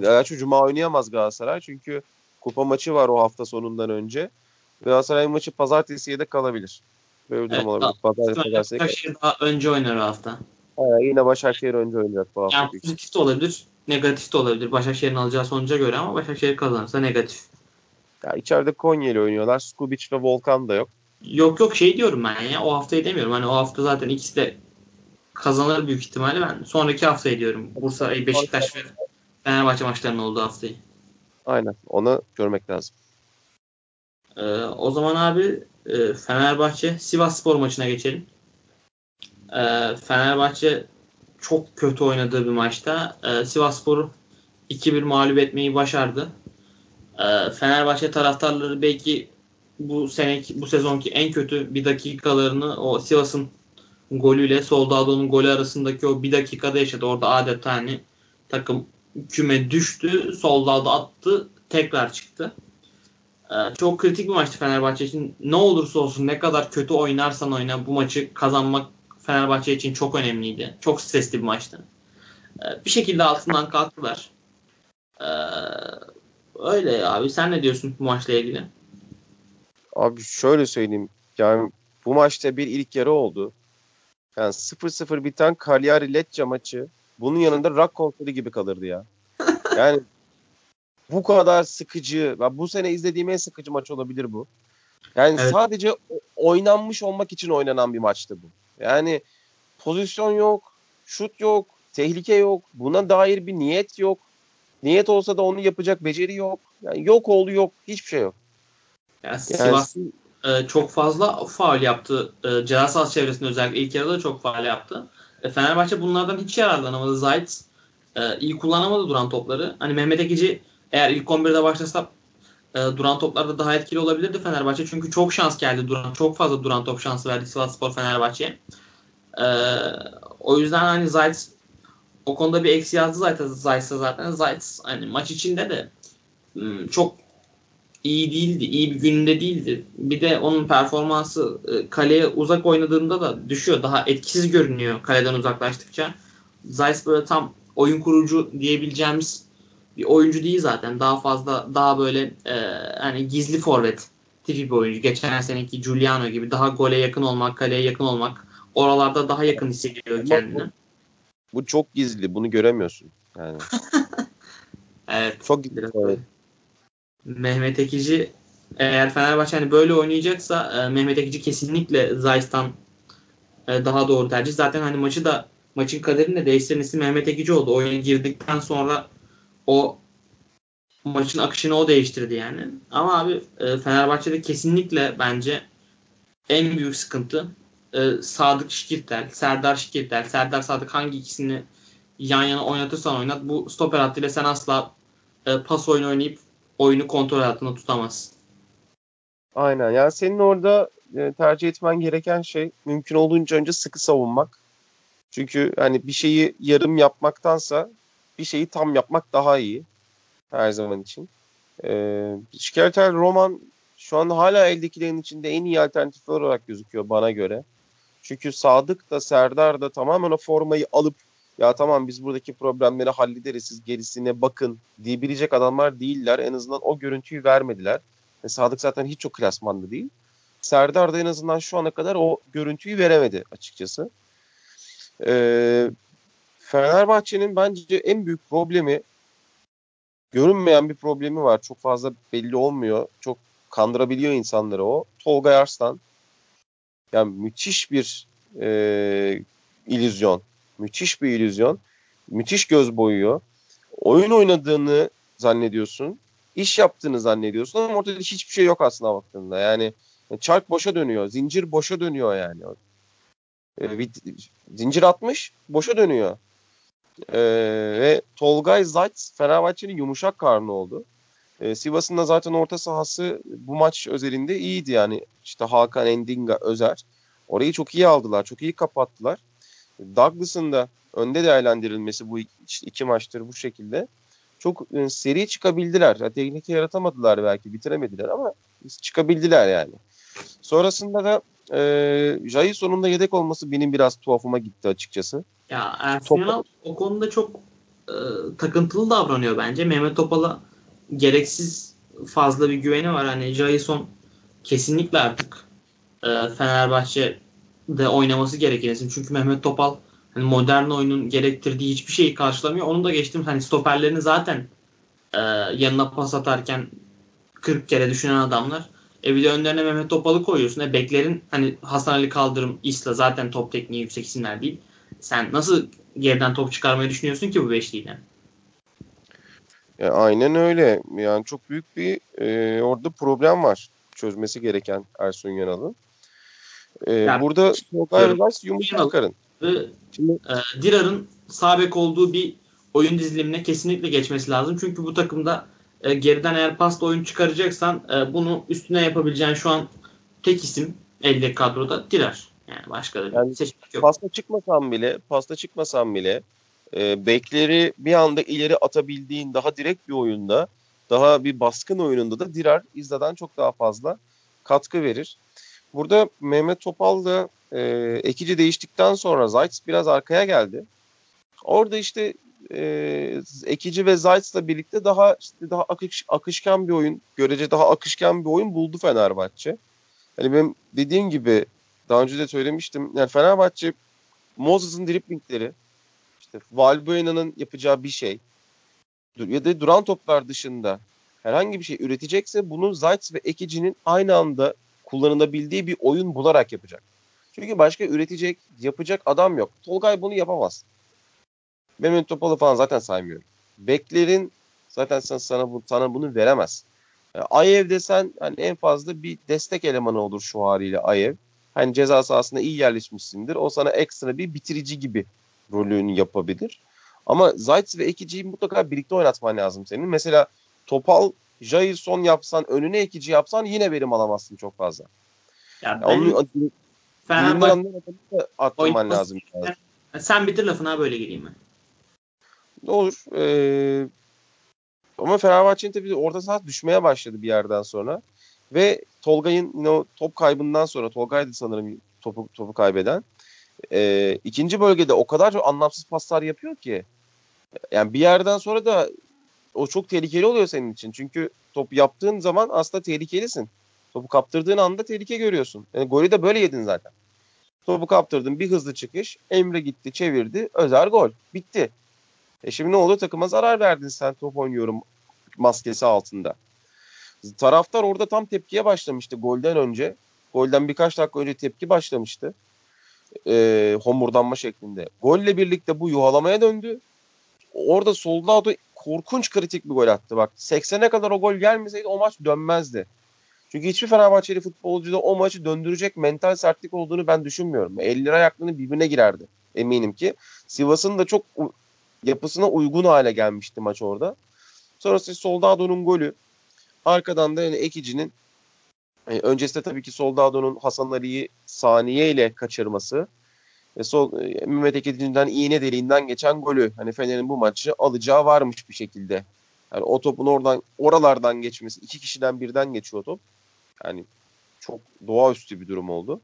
Gerçi cuma oynayamaz Galatasaray çünkü kupa maçı var o hafta sonundan önce. Galatasaray maçı pazartesiye de kalabilir. Böyle bir durum evet, olabilir. Pazartesi, Başakşehir daha önce oynar o hafta. Evet, yine Başakşehir önce oynayacak bu hafta. Yani pozitif de olabilir, negatif de olabilir. Başakşehir'in alacağı sonuca göre ama Başakşehir kazanırsa negatif. Ya içeride Konya ile oynuyorlar. Skubic ve Volkan da yok. Yok yok şey diyorum ben ya. O haftayı demiyorum. Hani o hafta zaten ikisi de kazanır büyük ihtimalle. Ben sonraki haftayı diyorum. Bursa, Beşiktaş ve Fenerbahçe maçlarının olduğu haftayı. Aynen. Onu görmek lazım. Ee, o zaman abi e, Fenerbahçe Sivas Spor maçına geçelim. Ee, Fenerbahçe çok kötü oynadığı bir maçta e, Sivas Spor'u 2-1 mağlup etmeyi başardı. E, Fenerbahçe taraftarları belki bu seneki bu sezonki en kötü bir dakikalarını o Sivas'ın golüyle Soldado'nun golü arasındaki o bir dakikada yaşadı. Orada adeta hani takım küme düştü. Soldado attı. Tekrar çıktı. Ee, çok kritik bir maçtı Fenerbahçe için. Ne olursa olsun ne kadar kötü oynarsan oyna bu maçı kazanmak Fenerbahçe için çok önemliydi. Çok stresli bir maçtı. Ee, bir şekilde altından kalktılar. Ee, öyle abi. Sen ne diyorsun bu maçla ilgili? Abi şöyle söyleyeyim. Yani bu maçta bir ilk yarı oldu. Yani 0-0 biten Cagliari Lecce maçı bunun yanında rock konseri gibi kalırdı ya. Yani bu kadar sıkıcı, bu sene izlediğim en sıkıcı maç olabilir bu. Yani evet. sadece oynanmış olmak için oynanan bir maçtı bu. Yani pozisyon yok, şut yok, tehlike yok, buna dair bir niyet yok. Niyet olsa da onu yapacak beceri yok. Yani yok oldu yok, hiçbir şey yok. Yani, Sivas e, çok fazla faul yaptı. E, ceza sahası çevresinde özellikle ilk yarıda çok faul yaptı. E, Fenerbahçe bunlardan hiç yararlanamadı. Zayt e, iyi kullanamadı duran topları. Hani Mehmet Ekici eğer ilk 11'de başlasa e, duran toplarda daha etkili olabilirdi Fenerbahçe. Çünkü çok şans geldi duran. Çok fazla duran top şansı verdi Sivas Spor Fenerbahçe'ye. E, o yüzden hani Zayt o konuda bir eksi yazdı zaten Zayt'sa zaten. Zayt hani maç içinde de hmm, çok iyi değildi. iyi bir gününde değildi. Bir de onun performansı e, kaleye uzak oynadığında da düşüyor. Daha etkisiz görünüyor kaleden uzaklaştıkça. Zayt böyle tam oyun kurucu diyebileceğimiz bir oyuncu değil zaten. Daha fazla daha böyle e, hani gizli forvet tipi bir oyuncu. Geçen seneki Giuliano gibi daha gole yakın olmak, kaleye yakın olmak. Oralarda daha yakın hissediyor kendini. Bu çok gizli. Bunu göremiyorsun. Yani. evet. Çok gizli. Evet. Mehmet Ekici eğer Fenerbahçe hani böyle oynayacaksa e, Mehmet Ekici kesinlikle Zayt'tan e, daha doğru tercih. Zaten hani maçı da maçın kaderini de değiştiren isim Mehmet Ekici oldu. Oyuna girdikten sonra o maçın akışını o değiştirdi yani. Ama abi e, Fenerbahçe'de kesinlikle bence en büyük sıkıntı e, Sadık Şikirtel, Serdar Şikirtel, Serdar Sadık hangi ikisini yan yana oynatırsan oynat bu stoper hattıyla sen asla e, pas oyunu oynayıp oyunu kontrol altında tutamazsın. Aynen. Yani senin orada e, tercih etmen gereken şey mümkün olduğunca önce sıkı savunmak. Çünkü hani bir şeyi yarım yapmaktansa bir şeyi tam yapmak daha iyi her zaman için. Ee, Şikertel Roman şu an hala eldekilerin içinde en iyi alternatifler olarak gözüküyor bana göre. Çünkü Sadık da Serdar da tamamen o formayı alıp ya tamam biz buradaki problemleri hallederiz siz gerisine bakın diyebilecek adamlar değiller. En azından o görüntüyü vermediler. E, Sadık zaten hiç çok klasmanlı değil. Serdar da en azından şu ana kadar o görüntüyü veremedi açıkçası. Ee, Fenerbahçe'nin bence en büyük problemi görünmeyen bir problemi var. Çok fazla belli olmuyor. Çok kandırabiliyor insanları o. Tolga Arslan. Yani müthiş bir e, illüzyon. Müthiş bir illüzyon. Müthiş göz boyuyor. Oyun oynadığını zannediyorsun. iş yaptığını zannediyorsun ama ortada hiçbir şey yok aslında baktığında. Yani çark boşa dönüyor. Zincir boşa dönüyor yani. E, zincir atmış boşa dönüyor. E, ve Tolgay Zayt Fenerbahçe'nin yumuşak karnı oldu. E, Sivas'ın da zaten orta sahası bu maç özelinde iyiydi yani. İşte Hakan Endinga, Özer. Orayı çok iyi aldılar. Çok iyi kapattılar. Douglas'ın da önde değerlendirilmesi bu işte iki maçtır bu şekilde. Çok e, seri çıkabildiler. Yani tehlike yaratamadılar belki bitiremediler ama çıkabildiler yani. Sonrasında da e, Jai sonunda yedek olması benim biraz tuhafıma gitti açıkçası. Ya Ersun Yanal o konuda çok e, takıntılı davranıyor bence. Mehmet Topal'a gereksiz fazla bir güveni var. Hani Jason kesinlikle artık e, Fenerbahçe'de oynaması gereken. Çünkü Mehmet Topal hani modern oyunun gerektirdiği hiçbir şeyi karşılamıyor. Onu da geçtim. Hani stoperlerini zaten e, yanına pas atarken 40 kere düşünen adamlar. E bir de önlerine Mehmet Topal'ı koyuyorsun. E beklerin hani Hasan Ali Kaldırım, İsla zaten top tekniği yüksek isimler değil. Sen nasıl geriden top çıkarmayı düşünüyorsun ki bu beşliyle? E, aynen öyle. Yani çok büyük bir e, orada problem var çözmesi gereken Ersun Yanal'ın. E, yani, burada Tolgay Rivas yumuşak karın. Şimdi, e, Dirar'ın sağ olduğu bir oyun dizilimine kesinlikle geçmesi lazım. Çünkü bu takımda e, geriden eğer pasta oyun çıkaracaksan e, bunu üstüne yapabileceğin şu an tek isim elde kadroda Dirar. Yani başka da yani seçenek yok. Pasta çıkmasam bile, pasta çıkmasam bile e, bekleri bir anda ileri atabildiğin daha direkt bir oyunda, daha bir baskın oyununda da Dirar İzda'dan çok daha fazla katkı verir. Burada Mehmet Topal da e, ekici değiştikten sonra Zayt biraz arkaya geldi. Orada işte e, Ekici ve Zayt'la birlikte daha işte daha akış, akışkan bir oyun, görece daha akışkan bir oyun buldu Fenerbahçe. Hani benim dediğim gibi daha önce de söylemiştim. Yani Fenerbahçe Moses'ın driplingleri, işte Valbuena'nın yapacağı bir şey ya da duran toplar dışında herhangi bir şey üretecekse bunu Zayt ve Ekici'nin aynı anda kullanılabildiği bir oyun bularak yapacak. Çünkü başka üretecek, yapacak adam yok. Tolgay bunu yapamaz. Mehmet Topal'ı falan zaten saymıyorum. Beklerin zaten sen, sana, bu, sana bunu veremez. Yani Ayev desen hani en fazla bir destek elemanı olur şu haliyle Ayev. Hani ceza sahasında iyi yerleşmişsindir. O sana ekstra bir bitirici gibi rolünü yapabilir. Ama Zayt ve Ekici'yi mutlaka birlikte oynatman lazım senin. Mesela Topal, Jailson yapsan, önüne Ekici yapsan yine verim alamazsın çok fazla. Ya ben, onu Fenerbahçe attırman lazım. Sen bitir lafına böyle gireyim ben. Ne olur. Ee, ama Fenerbahçe'nin tabii orta saha düşmeye başladı bir yerden sonra. Ve Tolgay'ın yine o top kaybından sonra Tolgay'dı sanırım topu, topu kaybeden. Ee, ikinci bölgede o kadar çok anlamsız paslar yapıyor ki. Yani bir yerden sonra da o çok tehlikeli oluyor senin için. Çünkü top yaptığın zaman aslında tehlikelisin. Topu kaptırdığın anda tehlike görüyorsun. Yani golü de böyle yedin zaten. Topu kaptırdın bir hızlı çıkış. Emre gitti çevirdi. Özer gol. Bitti. E şimdi ne oldu? Takıma zarar verdin sen top oynuyorum maskesi altında. Taraftar orada tam tepkiye başlamıştı golden önce. Golden birkaç dakika önce tepki başlamıştı. E, homurdanma şeklinde. Golle birlikte bu yuhalamaya döndü. Orada Soldado korkunç kritik bir gol attı. Bak 80'e kadar o gol gelmeseydi o maç dönmezdi. Çünkü hiçbir Fenerbahçeli futbolcuda o maçı döndürecek mental sertlik olduğunu ben düşünmüyorum. Elleri ayaklarını birbirine girerdi eminim ki. Sivas'ın da çok yapısına uygun hale gelmişti maç orada. Sonrasında Soldado'nun golü. Arkadan da yani Ekici'nin e, öncesinde tabii ki Soldado'nun Hasan Ali'yi saniye ile kaçırması. e, sol e, Mehmet Ekici'den iğne deliğinden geçen golü hani Fener'in bu maçı alacağı varmış bir şekilde. Yani o topun oradan oralardan geçmesi iki kişiden birden geçiyor top. Yani çok doğaüstü bir durum oldu.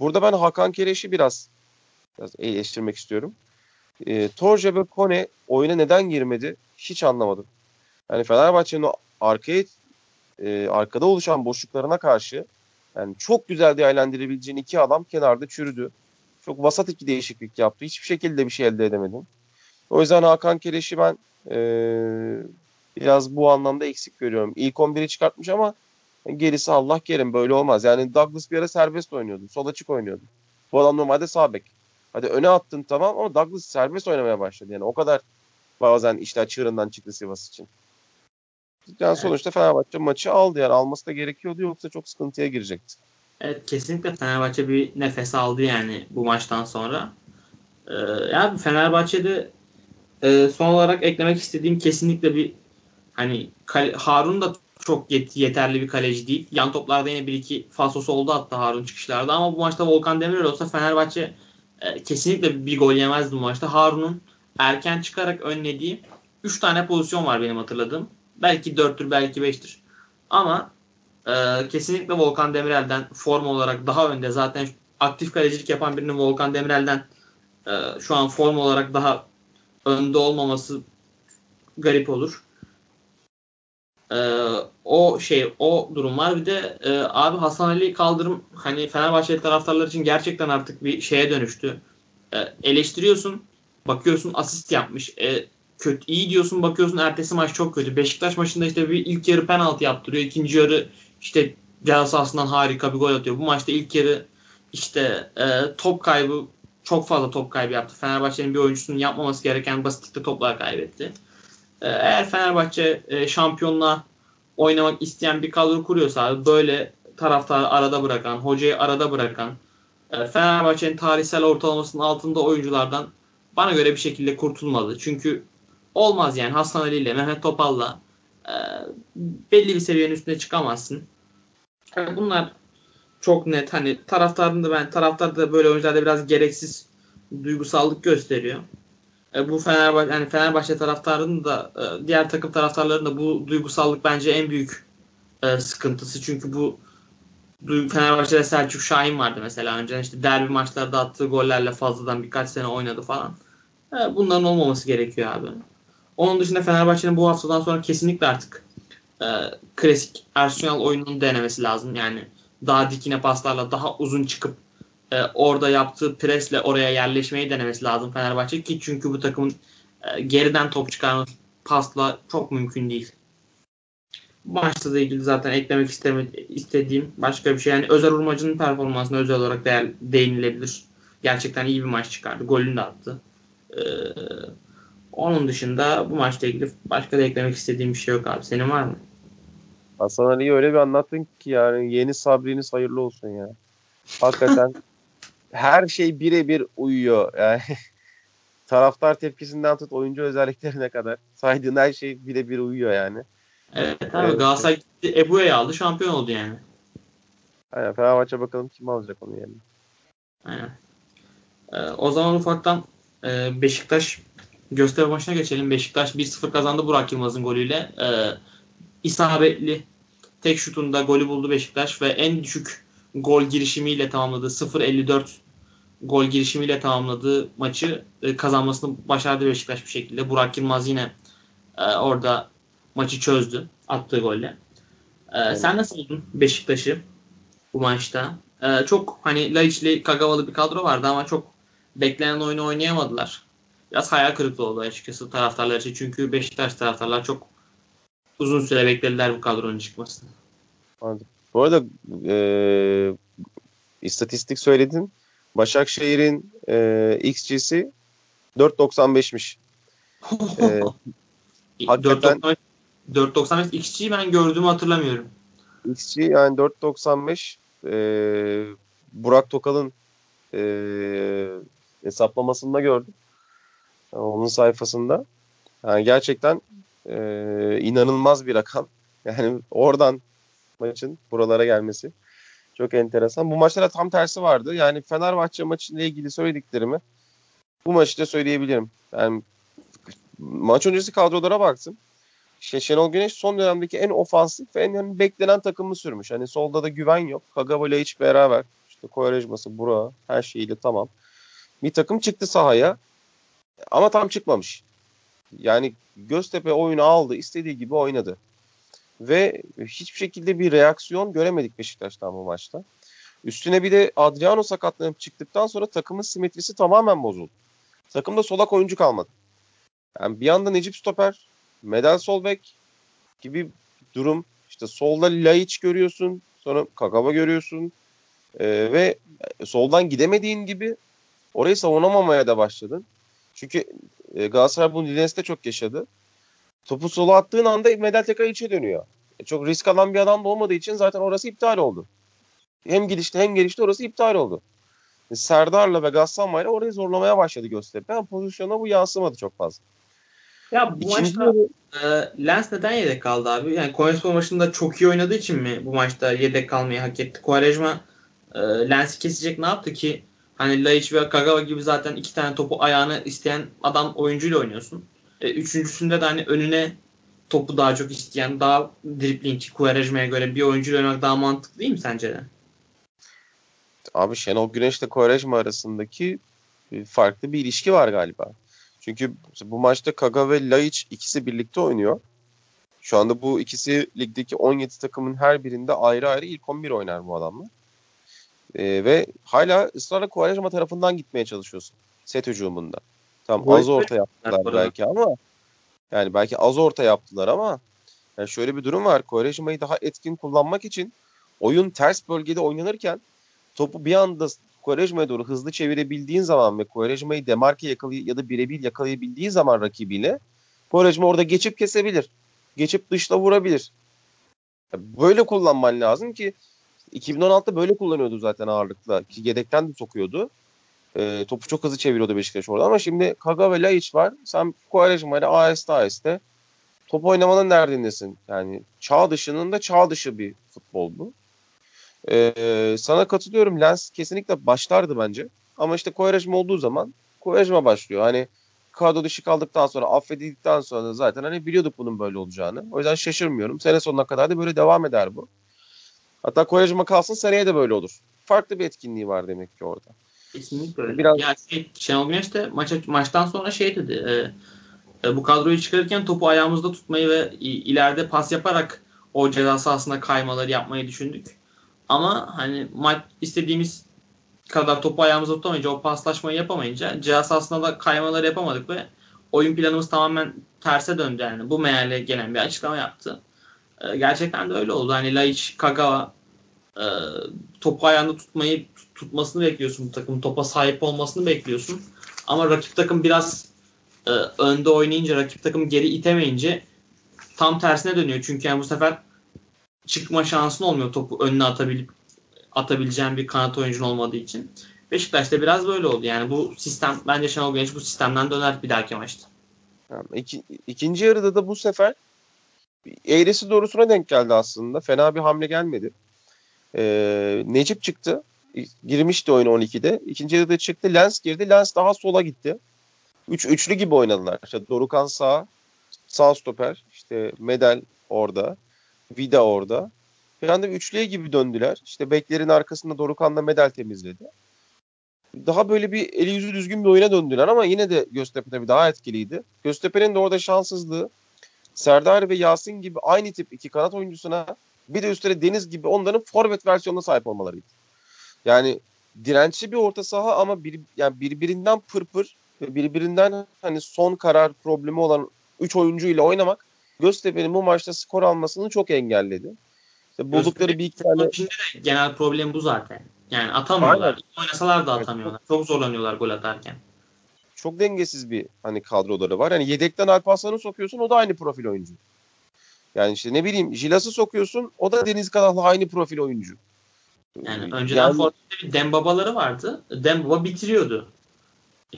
Burada ben Hakan Kereş'i biraz biraz eleştirmek istiyorum. E, Torje ve Kone oyuna neden girmedi hiç anlamadım. Yani Fenerbahçe'nin arkaya e, arkada oluşan boşluklarına karşı yani çok güzel değerlendirebileceğin iki adam kenarda çürüdü. Çok vasat iki değişiklik yaptı. Hiçbir şekilde bir şey elde edemedim. O yüzden Hakan Kereş'i ben e, biraz bu anlamda eksik görüyorum. İlk 11'i çıkartmış ama gerisi Allah kerim böyle olmaz. Yani Douglas bir ara serbest oynuyordu. Sol açık oynuyordu. Bu adam normalde sağ bek. Hadi öne attın tamam ama Douglas serbest oynamaya başladı. Yani o kadar bazen işler çığırından çıktı Sivas için. Yani sonuçta Fenerbahçe maçı aldı yani alması da gerekiyordu yoksa çok sıkıntıya girecekti. Evet kesinlikle Fenerbahçe bir nefes aldı yani bu maçtan sonra. Ee, yani Fenerbahçe'de e, son olarak eklemek istediğim kesinlikle bir hani Harun da çok yet- yeterli bir kaleci değil. Yan toplarda yine bir iki falsosu oldu hatta Harun çıkışlarda ama bu maçta Volkan Demirel olsa Fenerbahçe e, kesinlikle bir gol yemezdi bu maçta. Harun'un erken çıkarak önlediği 3 tane pozisyon var benim hatırladığım. Belki 4'tür belki 5'tir. Ama e, kesinlikle Volkan Demirel'den form olarak daha önde. Zaten aktif kalecilik yapan birinin Volkan Demirel'den e, şu an form olarak daha önde olmaması garip olur. Ee, o şey o durum var. Bir de e, abi Hasan Ali kaldırım hani Fenerbahçe taraftarlar için gerçekten artık bir şeye dönüştü. E, eleştiriyorsun, bakıyorsun asist yapmış. E, kötü iyi diyorsun bakıyorsun ertesi maç çok kötü. Beşiktaş maçında işte bir ilk yarı penaltı yaptırıyor. ikinci yarı işte ceza harika bir gol atıyor. Bu maçta ilk yarı işte e, top kaybı çok fazla top kaybı yaptı. Fenerbahçe'nin bir oyuncusunun yapmaması gereken basitlikte toplar kaybetti. E, eğer Fenerbahçe e, şampiyonluğa oynamak isteyen bir kadro kuruyorsa böyle taraftarı arada bırakan, hocayı arada bırakan, e, Fenerbahçe'nin tarihsel ortalamasının altında oyunculardan bana göre bir şekilde kurtulmalı. Çünkü olmaz yani Hasan Ali ile Mehmet Topal'la e, belli bir seviyenin üstüne çıkamazsın. Yani bunlar çok net. Hani taraftarın da ben taraftar da böyle oyuncularda biraz gereksiz duygusallık gösteriyor. E, bu Fenerbahçe yani Fenerbahçe taraftarının da e, diğer takım taraftarlarının da bu duygusallık bence en büyük e, sıkıntısı. Çünkü bu Fenerbahçe'de Selçuk Şahin vardı mesela önceden işte derbi maçlarda attığı gollerle fazladan birkaç sene oynadı falan. E, bunların olmaması gerekiyor abi. Onun dışında Fenerbahçe'nin bu haftadan sonra kesinlikle artık e, klasik Arsenal oyununu denemesi lazım. Yani daha dikine paslarla daha uzun çıkıp e, orada yaptığı presle oraya yerleşmeyi denemesi lazım Fenerbahçe ki çünkü bu takımın e, geriden top çıkarması pasla çok mümkün değil. Maçla da ilgili zaten eklemek istediğim başka bir şey. Yani Özel Urmacı'nın performansına özel olarak değer, değinilebilir. Gerçekten iyi bir maç çıkardı. Golünü de attı. Ee, onun dışında bu maçla ilgili başka da eklemek istediğim bir şey yok abi. Senin var mı? Hasan Ali'yi öyle bir anlattın ki yani yeni sabriniz hayırlı olsun ya. Hakikaten her şey birebir uyuyor. Yani taraftar tepkisinden tut oyuncu özelliklerine kadar saydığın her şey birebir uyuyor yani. Evet abi evet. Galatasaray gitti Ebu'ya aldı şampiyon oldu yani. Aynen Fenerbahçe bakalım kim alacak onu yerine. Aynen. Ee, o zaman ufaktan e, Beşiktaş gösteri maçına geçelim. Beşiktaş 1-0 kazandı Burak Yılmaz'ın golüyle. Ee, isabetli tek şutunda golü buldu Beşiktaş ve en düşük gol girişimiyle tamamladığı 0-54 gol girişimiyle tamamladığı maçı e, kazanmasını başardı Beşiktaş bir şekilde. Burak Yılmaz yine e, orada maçı çözdü attığı golle. E, Sen nasıl buldun Beşiktaş'ı bu maçta? E, çok hani Laiç'li Kagavalı bir kadro vardı ama çok beklenen oyunu oynayamadılar. Biraz hayal kırıklığı oldu açıkçası taraftarlar için. Çünkü Beşiktaş taraftarlar çok uzun süre beklediler bu kadronun çıkmasını. Anladım. Bu arada e, istatistik söyledin. Başakşehir'in e, XG'si 4.95'miş. e, hakikaten 4.95 XG'yi ben gördüğümü hatırlamıyorum. XG yani 4.95 e, Burak Tokal'ın e, hesaplamasında gördüm. Onun sayfasında. Yani gerçekten e, inanılmaz bir rakam. Yani oradan maçın buralara gelmesi Çok enteresan. Bu maçta da tam tersi vardı. Yani Fenerbahçe maçıyla ilgili söylediklerimi bu maçta söyleyebilirim. Yani maç öncesi kadrolara baktım. İşte Şenol Güneş son dönemdeki en ofansif ve en yani beklenen takımı sürmüş. Hani solda da güven yok. Kagawa hiç beraber. İşte Kovarejması, Bura her şeyiyle tamam. Bir takım çıktı sahaya. Ama tam çıkmamış. Yani Göztepe oyunu aldı. istediği gibi oynadı. Ve hiçbir şekilde bir reaksiyon göremedik Beşiktaş'tan bu maçta. Üstüne bir de Adriano sakatlanıp çıktıktan sonra takımın simetrisi tamamen bozuldu. Takımda solak oyuncu kalmadı. Yani bir yanda Necip Stoper, Medel Solbek gibi durum. İşte solda Laiç görüyorsun. Sonra Kagawa görüyorsun. Ee, ve soldan gidemediğin gibi orayı savunamamaya da başladın. Çünkü e, Galatasaray bunu Lines'te çok yaşadı. Topu sola attığın anda Medel tekrar içe dönüyor. E, çok risk alan bir adam da olmadığı için zaten orası iptal oldu. Hem gidişte hem gelişte orası iptal oldu. E, Serdar'la ve Gassanmay'la orayı zorlamaya başladı Göztepe. Ama pozisyona bu yansımadı çok fazla. Ya bu İkinci maçta e, Lens neden yedek kaldı abi? Yani Konyaspor maçında çok iyi oynadığı için mi bu maçta yedek kalmayı hak etti? Quaresma e, Lens'i kesecek ne yaptı ki? Hani Laiç ve Kagawa gibi zaten iki tane topu ayağına isteyen adam oyuncuyla oynuyorsun. E, üçüncüsünde de hani önüne topu daha çok isteyen, daha driplingçi Quaresma'ya göre bir oyuncuyla oynamak daha mantıklı değil mi sence de? Abi Şenol Güneş ile Quaresma arasındaki farklı bir ilişki var galiba. Çünkü bu maçta Kaga ve Laiç ikisi birlikte oynuyor. Şu anda bu ikisi ligdeki 17 takımın her birinde ayrı ayrı ilk 11 oynar bu adamlar. Ee, ve hala ısrarla Quaresma tarafından gitmeye çalışıyorsun set hücumunda. Tamam az orta yaptılar belki ama yani belki az orta yaptılar ama yani şöyle bir durum var. Quaresma'yı daha etkin kullanmak için oyun ters bölgede oynanırken topu bir anda Quaresma'ya doğru hızlı çevirebildiğin zaman ve Quaresma'yı demarke yakalay ya da birebir yakalayabildiği zaman rakibiyle Quaresma orada geçip kesebilir. Geçip dışla vurabilir. Böyle kullanman lazım ki 2016'da böyle kullanıyordu zaten ağırlıkla. Ki yedekten de sokuyordu. E, topu çok hızlı çeviriyordu Beşiktaş orada ama şimdi Kaga ve Laiç var. Sen Quaresma ile aheste aheste top oynamanın neredindesin? Yani çağ dışının da çağ dışı bir futbol bu. Ee, sana katılıyorum. Lens kesinlikle başlardı bence. Ama işte Kovarejma olduğu zaman Kovarejma başlıyor. Hani kadro dışı kaldıktan sonra affedildikten sonra zaten hani biliyorduk bunun böyle olacağını. O yüzden şaşırmıyorum. Sene sonuna kadar da böyle devam eder bu. Hatta Kovarejma kalsın seneye de böyle olur. Farklı bir etkinliği var demek ki orada. Kesinlikle öyle. Biraz... Ya şey, Şenol Güneş de maça, maçtan sonra şey dedi. E, e, bu kadroyu çıkarırken topu ayağımızda tutmayı ve ileride pas yaparak o ceza sahasına kaymaları yapmayı düşündük. Ama hani maç istediğimiz kadar topu ayağımıza tutamayınca o paslaşmayı yapamayınca cihaz sahasında da kaymaları yapamadık ve oyun planımız tamamen terse döndü yani. Bu meale gelen bir açıklama yaptı. Ee, gerçekten de öyle oldu. Hani Laiç, Kagawa e, topu ayağında tutmayı tutmasını bekliyorsun bu takım. Topa sahip olmasını bekliyorsun. Ama rakip takım biraz e, önde oynayınca rakip takım geri itemeyince tam tersine dönüyor. Çünkü yani bu sefer çıkma şansın olmuyor topu önüne atabilip atabileceğin bir kanat oyuncun olmadığı için. Beşiktaş'ta biraz böyle oldu. Yani bu sistem bence Şenol Güneş bu sistemden döner bir dahaki maçta. İki, ikinci yarıda da bu sefer eğrisi doğrusuna denk geldi aslında. Fena bir hamle gelmedi. Ee, Necip çıktı. Girmişti oyun 12'de. İkinci yarıda çıktı. Lens girdi. Lens daha sola gitti. Üç, üçlü gibi oynadılar. İşte Dorukan sağ, sağ stoper. İşte Medel orada. Vida orada. Bir anda üçlüye gibi döndüler. İşte beklerin arkasında Dorukan'la medal temizledi. Daha böyle bir eli yüzü düzgün bir oyuna döndüler ama yine de Göztepe tabii daha etkiliydi. Göztepe'nin de orada şanssızlığı Serdar ve Yasin gibi aynı tip iki kanat oyuncusuna bir de üstüne Deniz gibi onların forvet versiyonuna sahip olmalarıydı. Yani dirençli bir orta saha ama bir, yani birbirinden pırpır ve birbirinden hani son karar problemi olan 3 oyuncu ile oynamak Göztepe'nin bu maçta skor almasını çok engelledi. İşte buldukları bir iki tane... genel problem bu zaten. Yani atamıyorlar. Aynen. Oynasalar da atamıyorlar. Çok zorlanıyorlar gol atarken. Çok dengesiz bir hani kadroları var. Yani yedekten Alparslan'ı sokuyorsun o da aynı profil oyuncu. Yani işte ne bileyim Jilas'ı sokuyorsun o da Deniz Kadah'la aynı profil oyuncu. Yani önceden yani, Fortnite'de bir Dembaba'ları vardı. Dembaba bitiriyordu.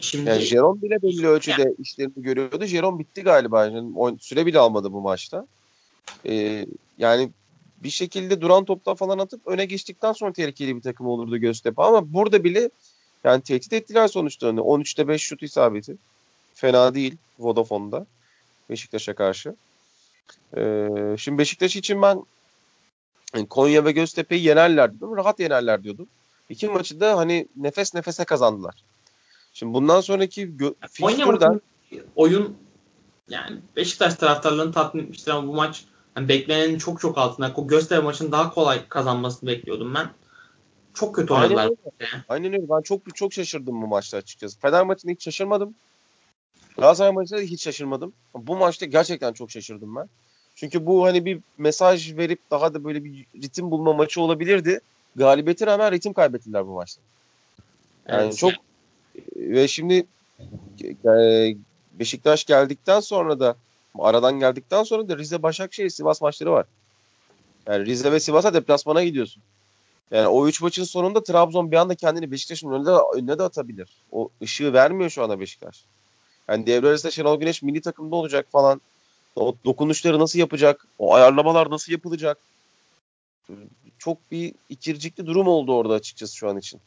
Şimdi yani Jerome bile belli ölçüde yani. işlerini görüyordu. Jerome bitti galiba. Yani süre bile almadı bu maçta. Ee, yani bir şekilde duran toptan falan atıp öne geçtikten sonra tehlikeli bir takım olurdu Göztepe. Ama burada bile yani tehdit ettiler sonuçta. Hani 13'te 5 şut isabeti. Fena değil Vodafone'da Beşiktaş'a karşı. Ee, şimdi Beşiktaş için ben Konya ve Göztepe'yi yenerler dedim. Rahat yenerler diyordum. İki maçı da hani nefes nefese kazandılar. Şimdi bundan sonraki gö- maçı oyun yani Beşiktaş taraftarlarını tatmin etmiştir ama bu maç yani beklenenin çok çok altında. O Göztepe maçının daha kolay kazanmasını bekliyordum ben. Çok kötü oynadılar. Aynen öyle. Aynen öyle. Ben çok çok şaşırdım bu maçta açıkçası. Fener maçında hiç şaşırmadım. Galatasaray maçında da hiç şaşırmadım. Bu maçta gerçekten çok şaşırdım ben. Çünkü bu hani bir mesaj verip daha da böyle bir ritim bulma maçı olabilirdi. Galibiyete rağmen ritim kaybettiler bu maçta. Yani evet, çok ve şimdi e, Beşiktaş geldikten sonra da aradan geldikten sonra da Rize Başakşehir Sivas maçları var. Yani Rize ve Sivas'a deplasmana gidiyorsun. Yani o üç maçın sonunda Trabzon bir anda kendini Beşiktaş'ın önüne önüne de atabilir. O ışığı vermiyor şu anda Beşiktaş. Yani devre arasında Şenol Güneş milli takımda olacak falan. O dokunuşları nasıl yapacak? O ayarlamalar nasıl yapılacak? Çok bir ikircikli durum oldu orada açıkçası şu an için.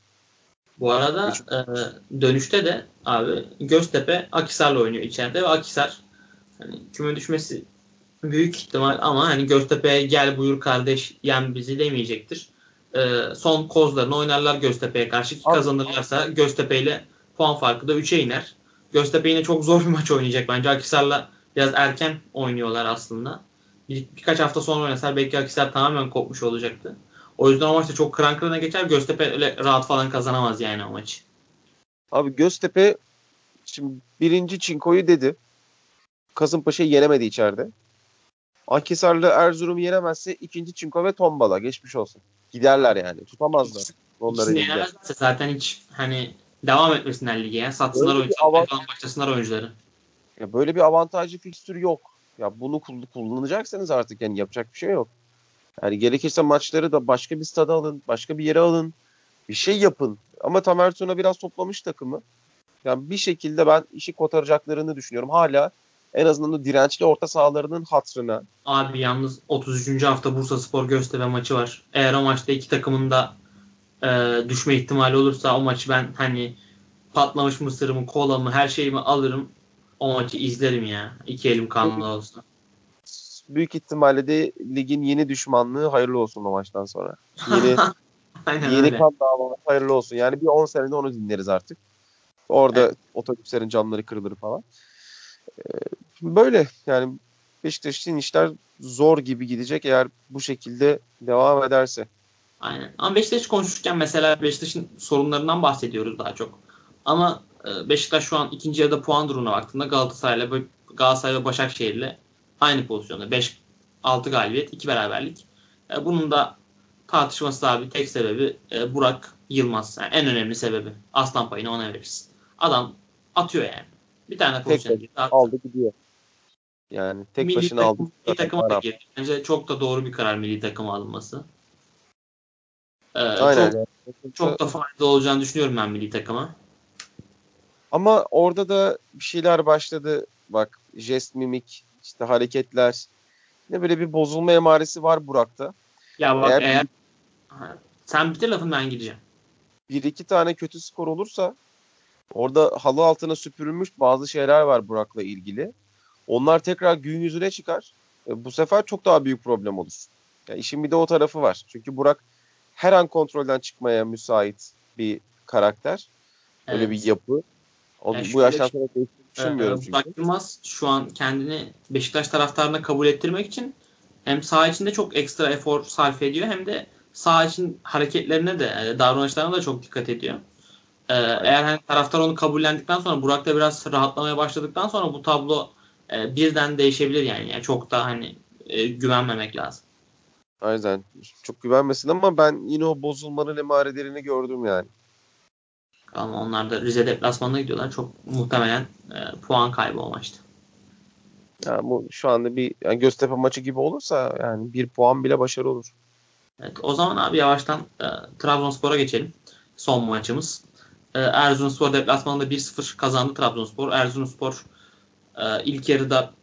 Bu arada Hiç... e, dönüşte de abi Göztepe Akisar'la oynuyor içeride ve Akisar hani küme düşmesi büyük ihtimal ama hani Göztepe'ye gel buyur kardeş yen bizi demeyecektir. E, son kozlarını oynarlar Göztepe'ye karşı ki kazanırlarsa Göztepe ile puan farkı da 3'e iner. Göztepe yine çok zor bir maç oynayacak bence. Akisar'la biraz erken oynuyorlar aslında. Bir, birkaç hafta sonra oynasalar belki Akisar tamamen kopmuş olacaktı. O yüzden o maçta çok kıran kırana geçer. Göztepe öyle rahat falan kazanamaz yani o maçı. Abi Göztepe şimdi birinci Çinko'yu dedi. Kasımpaşa'yı yenemedi içeride. Akisar'la Erzurum yenemezse ikinci Çinko ve Tombala geçmiş olsun. Giderler yani. Tutamazlar. Onları İkisini yenemezse zaten hiç hani devam etmesinler lige ya. Satsınlar oyuncuları avant- başlasınlar oyuncuları. Ya böyle bir avantajlı fikstür yok. Ya bunu kullanacaksınız artık yani yapacak bir şey yok. Yani gerekirse maçları da başka bir stada alın, başka bir yere alın. Bir şey yapın. Ama Tamer Tuna biraz toplamış takımı. Yani bir şekilde ben işi kotaracaklarını düşünüyorum. Hala en azından o dirençli orta sahalarının hatrına. Abi yalnız 33. hafta Bursa Spor Göztepe maçı var. Eğer o maçta iki takımın da e, düşme ihtimali olursa o maçı ben hani patlamış mısırımı, kolamı, her şeyimi alırım. O maçı izlerim ya. İki elim kanlı olsa. Büyük ihtimalle de ligin yeni düşmanlığı hayırlı olsun o maçtan sonra. Yeni yeni öyle. kan davaları hayırlı olsun. Yani bir 10 senede onu dinleriz artık. Orada evet. otobüslerin camları kırılır falan. Böyle yani Beşiktaş'ın işler zor gibi gidecek eğer bu şekilde devam ederse. Aynen. Ama Beşiktaş konuşurken mesela Beşiktaş'ın sorunlarından bahsediyoruz daha çok. Ama e, Beşiktaş şu an ikinci yarıda puan durumuna baktığında Galatasaray'la Galatasaray ve Başakşehir'le aynı pozisyonda. 5 6 galibiyet, 2 beraberlik. E, bunun da tartışması abi tek sebebi e, Burak Yılmaz. Yani en önemli sebebi. Aslan payını ona verirsin. Adam atıyor yani. Bir tane pozisyon tek aldı gidiyor. Yani tek milli başına takım, aldı. Milli takıma da girdi. Bence çok da doğru bir karar milli takıma alınması. Ee, Aynen. Çok, yani. çok da faydalı olacağını düşünüyorum ben milli takıma. Ama orada da bir şeyler başladı. Bak jest mimik, işte hareketler. Ne böyle bir bozulma emaresi var Burak'ta. Ya bak eğer, eğer sen bitir lafını ben gideceğim. Bir iki tane kötü skor olursa orada halı altına süpürülmüş bazı şeyler var Burak'la ilgili. Onlar tekrar gün yüzüne çıkar. E, bu sefer çok daha büyük problem olur. Yani işin bir de o tarafı var. Çünkü Burak her an kontrolden çıkmaya müsait bir karakter. Öyle evet. bir yapı. O, yani bu yaştan sonra düşünmüyorum çünkü. Burak Yılmaz şu an kendini Beşiktaş taraftarına kabul ettirmek için hem saha içinde çok ekstra efor sarf ediyor hem de saha için hareketlerine de e, davranışlarına da çok dikkat ediyor. Ee, eğer hani taraftar onu kabullendikten sonra Burak da biraz rahatlamaya başladıktan sonra bu tablo e, birden değişebilir yani. yani çok da hani e, güvenmemek lazım. Aynen. Çok güvenmesin ama ben yine o bozulmanın emarelerini gördüm yani. Ama onlar da Rize deplasmanına gidiyorlar. Çok muhtemelen e, puan kaybı o maçta. Bu şu anda bir yani Göztepe maçı gibi olursa yani bir puan bile başarı olur. Evet, o zaman abi yavaştan e, Trabzonspor'a geçelim. Son maçımız. E, Erzurumspor deplasmanında 1-0 kazandı Trabzonspor. Erzurumspor e, ilk yarıda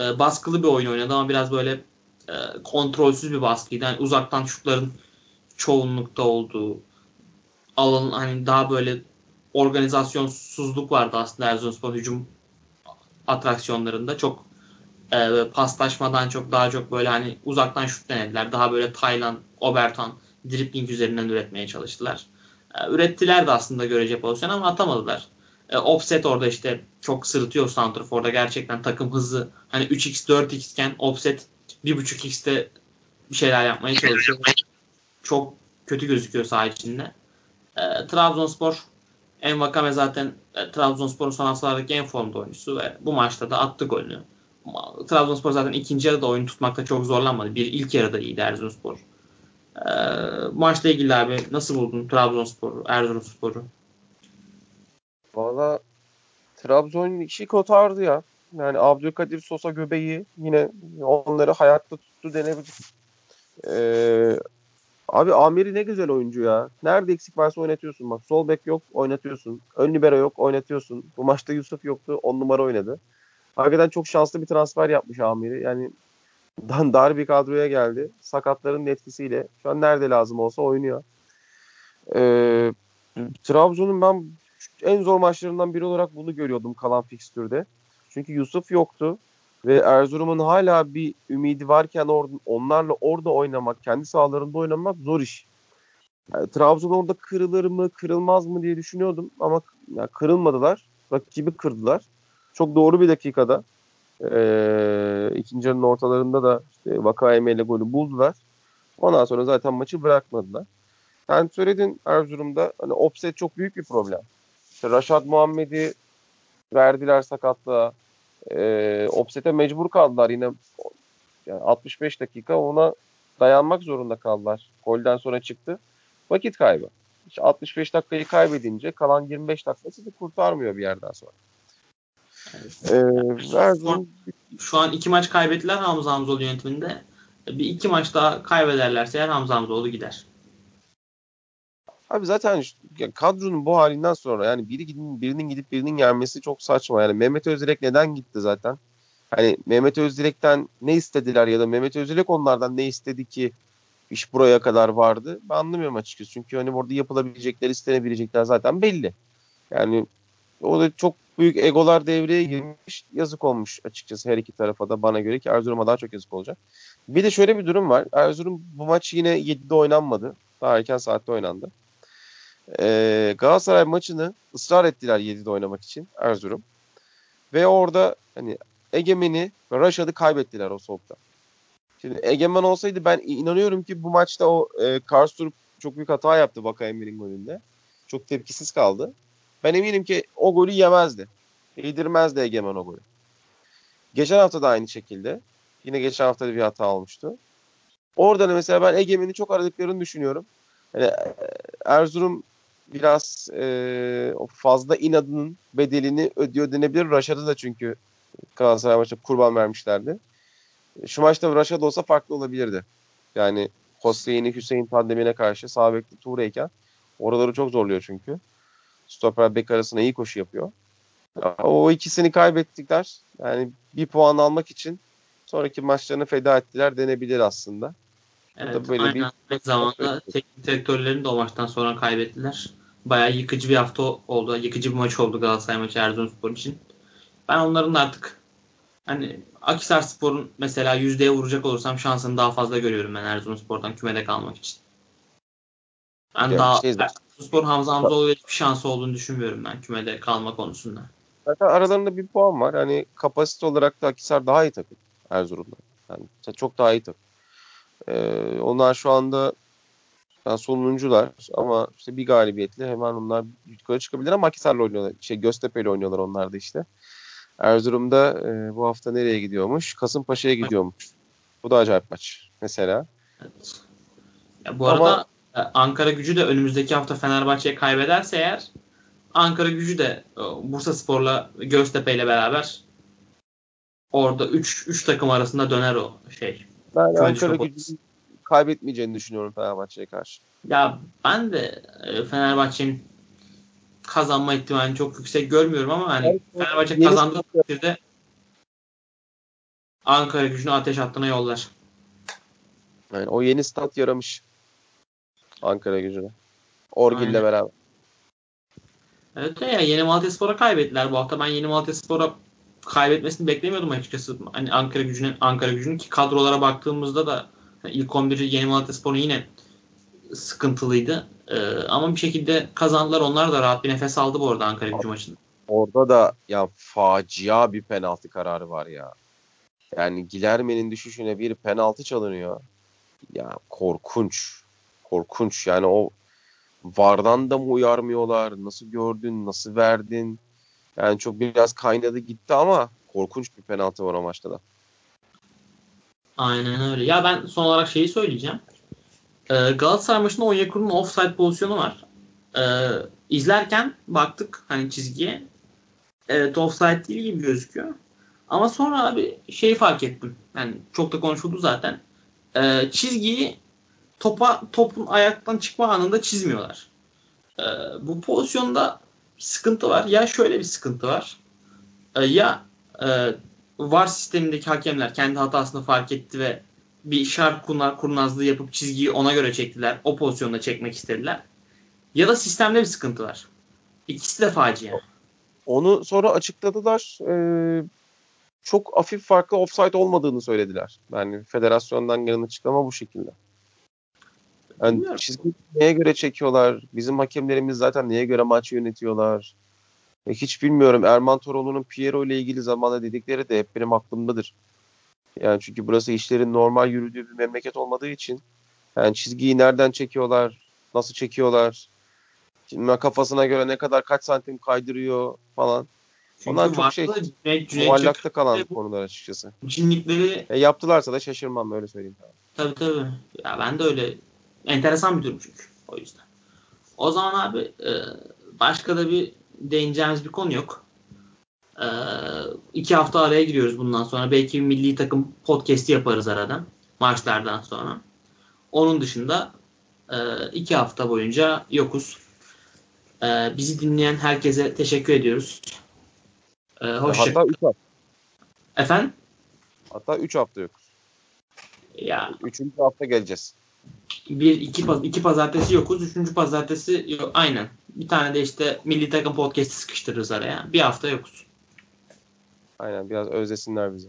e, baskılı bir oyun oynadı ama biraz böyle e, kontrolsüz bir baskıydı. Yani uzaktan şutların çoğunlukta olduğu alan hani daha böyle organizasyonsuzluk vardı aslında Erzurumspor hücum atraksiyonlarında. Çok e, paslaşmadan çok daha çok böyle hani uzaktan şut denediler. Daha böyle Taylan, Obertan dribbling üzerinden üretmeye çalıştılar. E, ürettiler de aslında görece pozisyon ama atamadılar. E, offset orada işte çok sırıtıyor Santrafor'da gerçekten takım hızı hani 3x 4x iken offset 1.5x'te bir şeyler yapmaya çalışıyor. Çok kötü gözüküyor saha içinde. E, Trabzonspor Envakame zaten e, Trabzonspor'un son haftalardaki en formda oyuncusu ve bu maçta da attı golünü. Trabzonspor zaten ikinci yarıda oyun tutmakta çok zorlanmadı. Bir ilk yarıda iyiydi Erzurumspor. E, maçla ilgili abi nasıl buldun Trabzonspor'u, Erzurumspor'u? Valla Trabzon işi kotardı ya. Yani Abdülkadir Sosa göbeği yine onları hayatta tuttu denebilir. Ee, abi Amiri ne güzel oyuncu ya. Nerede eksik varsa oynatıyorsun bak. Sol bek yok oynatıyorsun. Ön libero yok oynatıyorsun. Bu maçta Yusuf yoktu 10 numara oynadı. Hakikaten çok şanslı bir transfer yapmış Amiri. Yani dar bir kadroya geldi. Sakatların etkisiyle. Şu an nerede lazım olsa oynuyor. Ee, Trabzon'un ben en zor maçlarından biri olarak bunu görüyordum kalan fikstürde. Çünkü Yusuf yoktu ve Erzurum'un hala bir ümidi varken or- onlarla orada oynamak, kendi sahalarında oynamak zor iş. Yani, Trabzon orada kırılır mı, kırılmaz mı diye düşünüyordum ama yani kırılmadılar. Rakibi kırdılar. Çok doğru bir dakikada e, ikinci yarının ortalarında da işte Vakayeme ile golü buldular. Ondan sonra zaten maçı bırakmadılar. Sen söyledin Erzurum'da hani offset çok büyük bir problem. İşte Raşad Muhammed'i verdiler sakatlığa. E, offset'e mecbur kaldılar yine yani 65 dakika ona dayanmak zorunda kaldılar. Golden sonra çıktı. Vakit kaybı. İşte 65 dakikayı kaybedince kalan 25 dakika sizi kurtarmıyor bir yerden sonra. Ee, Erzurum... Şu an iki maç kaybettiler Hamza Hamzoğlu yönetiminde. Bir iki maç daha kaybederlerse eğer Hamza Hamzoğlu gider. Abi zaten ya kadronun bu halinden sonra yani biri gidin, birinin gidip birinin gelmesi çok saçma. Yani Mehmet Özdilek neden gitti zaten? Hani Mehmet Özdilek'ten ne istediler ya da Mehmet Özdilek onlardan ne istedi ki iş buraya kadar vardı? Ben anlamıyorum açıkçası. Çünkü hani burada yapılabilecekler, istenebilecekler zaten belli. Yani o da çok büyük egolar devreye girmiş. Yazık olmuş açıkçası her iki tarafa da bana göre ki Erzurum'a daha çok yazık olacak. Bir de şöyle bir durum var. Erzurum bu maç yine 7'de oynanmadı. Daha erken saatte oynandı. Ee, Galatasaray maçını ısrar ettiler 7'de oynamak için Erzurum. Ve orada hani Egemen'i ve Raşad'ı kaybettiler o soğukta. Şimdi Egemen olsaydı ben inanıyorum ki bu maçta o e, Karsup çok büyük hata yaptı Baka Emir'in golünde. Çok tepkisiz kaldı. Ben eminim ki o golü yemezdi. Yedirmezdi Egemen o golü. Geçen hafta da aynı şekilde. Yine geçen hafta da bir hata olmuştu. Orada da mesela ben Egemen'i çok aradıklarını düşünüyorum. Yani Erzurum biraz e, fazla inadının bedelini ödüyor denebilir. Raşad'ı da çünkü Galatasaray maçta kurban vermişlerdi. Şu maçta Raşad olsa farklı olabilirdi. Yani Hosseini Hüseyin tandemine karşı sağ bekli Tuğre'yken oraları çok zorluyor çünkü. Stoper bek arasında iyi koşu yapıyor. O ikisini kaybettikler. Yani bir puan almak için sonraki maçlarını feda ettiler denebilir aslında. Evet, böyle aynen. bir zamanda teknik direktörlerini de o maçtan sonra kaybettiler. Bayağı yıkıcı bir hafta oldu. Yıkıcı bir maç oldu Galatasaray maçı Erzurumspor için. Ben onların da artık hani Akisar Spor'un mesela yüzdeye vuracak olursam şansını daha fazla görüyorum ben Erzurumspor'dan kümede kalmak için. Ben yani daha şey Erzurumspor Hamza Hamzoğlu'ya hiçbir şansı olduğunu düşünmüyorum ben kümede kalma konusunda. Zaten aralarında bir puan var. Hani kapasite olarak da Akisar daha iyi takım Erzurum'da. Yani çok daha iyi takım. Ee, onlar şu anda yani sonuncular ama işte bir galibiyetle hemen onlar yukarı çıkabilir ama Akisar'la oynuyorlar. Şey Göztepe'yle oynuyorlar onlar da işte. Erzurum'da e, bu hafta nereye gidiyormuş? Kasımpaşa'ya gidiyormuş. Bu da acayip maç mesela. Evet. Ya bu ama, arada e, Ankara gücü de önümüzdeki hafta Fenerbahçe'ye kaybederse eğer Ankara gücü de e, Bursa Spor'la Göztepe ile beraber orada 3 3 takım arasında döner o şey. Ben Ankara gücü kaybetmeyeceğini düşünüyorum Fenerbahçe'ye karşı. Ya ben de e, Fenerbahçe'nin kazanma ihtimalini çok yüksek görmüyorum ama hani evet, Fenerbahçe kazandığı takdirde Ankara gücünü ateş hattına yollar. Yani o yeni stat yaramış Ankara gücüne. Orgil'le Aynen. beraber. Evet de ya Yeni Malatya Spor'a kaybettiler bu hafta. Ben Yeni Malatya Spor'a kaybetmesini beklemiyordum açıkçası. Hani Ankara gücünün Ankara gücünün ki kadrolara baktığımızda da ilk 11'i Yeni Malatya Spor'un yine sıkıntılıydı. Ee, ama bir şekilde kazandılar. Onlar da rahat bir nefes aldı bu arada Ankara gücü maçında. Orada da ya facia bir penaltı kararı var ya. Yani Gilerme'nin düşüşüne bir penaltı çalınıyor. Ya korkunç. Korkunç. Yani o Vardan da mı uyarmıyorlar? Nasıl gördün? Nasıl verdin? Yani çok biraz kaynadı gitti ama korkunç bir penaltı var o maçta da. Aynen öyle. Ya ben son olarak şeyi söyleyeceğim. Ee, Galatasaray maçında Onyekuru'nun offside pozisyonu var. Ee, izlerken baktık hani çizgiye. Evet offside değil gibi gözüküyor. Ama sonra abi şeyi fark ettim. Yani çok da konuşuldu zaten. Ee, çizgiyi topa topun ayaktan çıkma anında çizmiyorlar. Ee, bu pozisyonda sıkıntı var. Ya şöyle bir sıkıntı var. Ee, ya e, VAR sistemindeki hakemler kendi hatasını fark etti ve bir şart kurnazlığı yapıp çizgiyi ona göre çektiler. O pozisyonda çekmek istediler. Ya da sistemde bir sıkıntı var. İkisi de facia. Onu sonra açıkladılar. Ee, çok hafif farklı offside olmadığını söylediler. Yani federasyondan gelen açıklama bu şekilde. Yani çizgi neye göre çekiyorlar? Bizim hakemlerimiz zaten neye göre maçı yönetiyorlar? E, hiç bilmiyorum. Erman Toroğlu'nun Piero ile ilgili zamanda dedikleri de hep benim aklımdadır. Yani çünkü burası işlerin normal yürüdüğü bir memleket olmadığı için yani çizgiyi nereden çekiyorlar, nasıl çekiyorlar, Şimdi kafasına göre ne kadar kaç santim kaydırıyor falan. Çünkü Ondan çok şey Cüneyt, Cüneyt muallakta kalan bu konular açıkçası. cinlikleri E, yaptılarsa da şaşırmam öyle söyleyeyim. tabii tabii. Ya ben de öyle enteresan bir durum çünkü o yüzden. O zaman abi e, başka da bir değineceğimiz bir konu yok. E, iki hafta araya giriyoruz bundan sonra. Belki bir milli takım podcast'i yaparız aradan. Maçlardan sonra. Onun dışında e, iki hafta boyunca yokuz. E, bizi dinleyen herkese teşekkür ediyoruz. E, hoşça hatta 3 hafta. Efendim? Hatta 3 hafta yok. Ya 3. hafta geleceğiz. Bir iki, paz- iki pazartesi yokuz. Üçüncü pazartesi yok. Aynen. Bir tane de işte milli takım podcast'i sıkıştırırız araya. Bir hafta yokuz. Aynen biraz özlesinler bizi.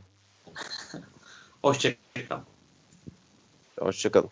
Hoşçakalın. Hoşçakalın.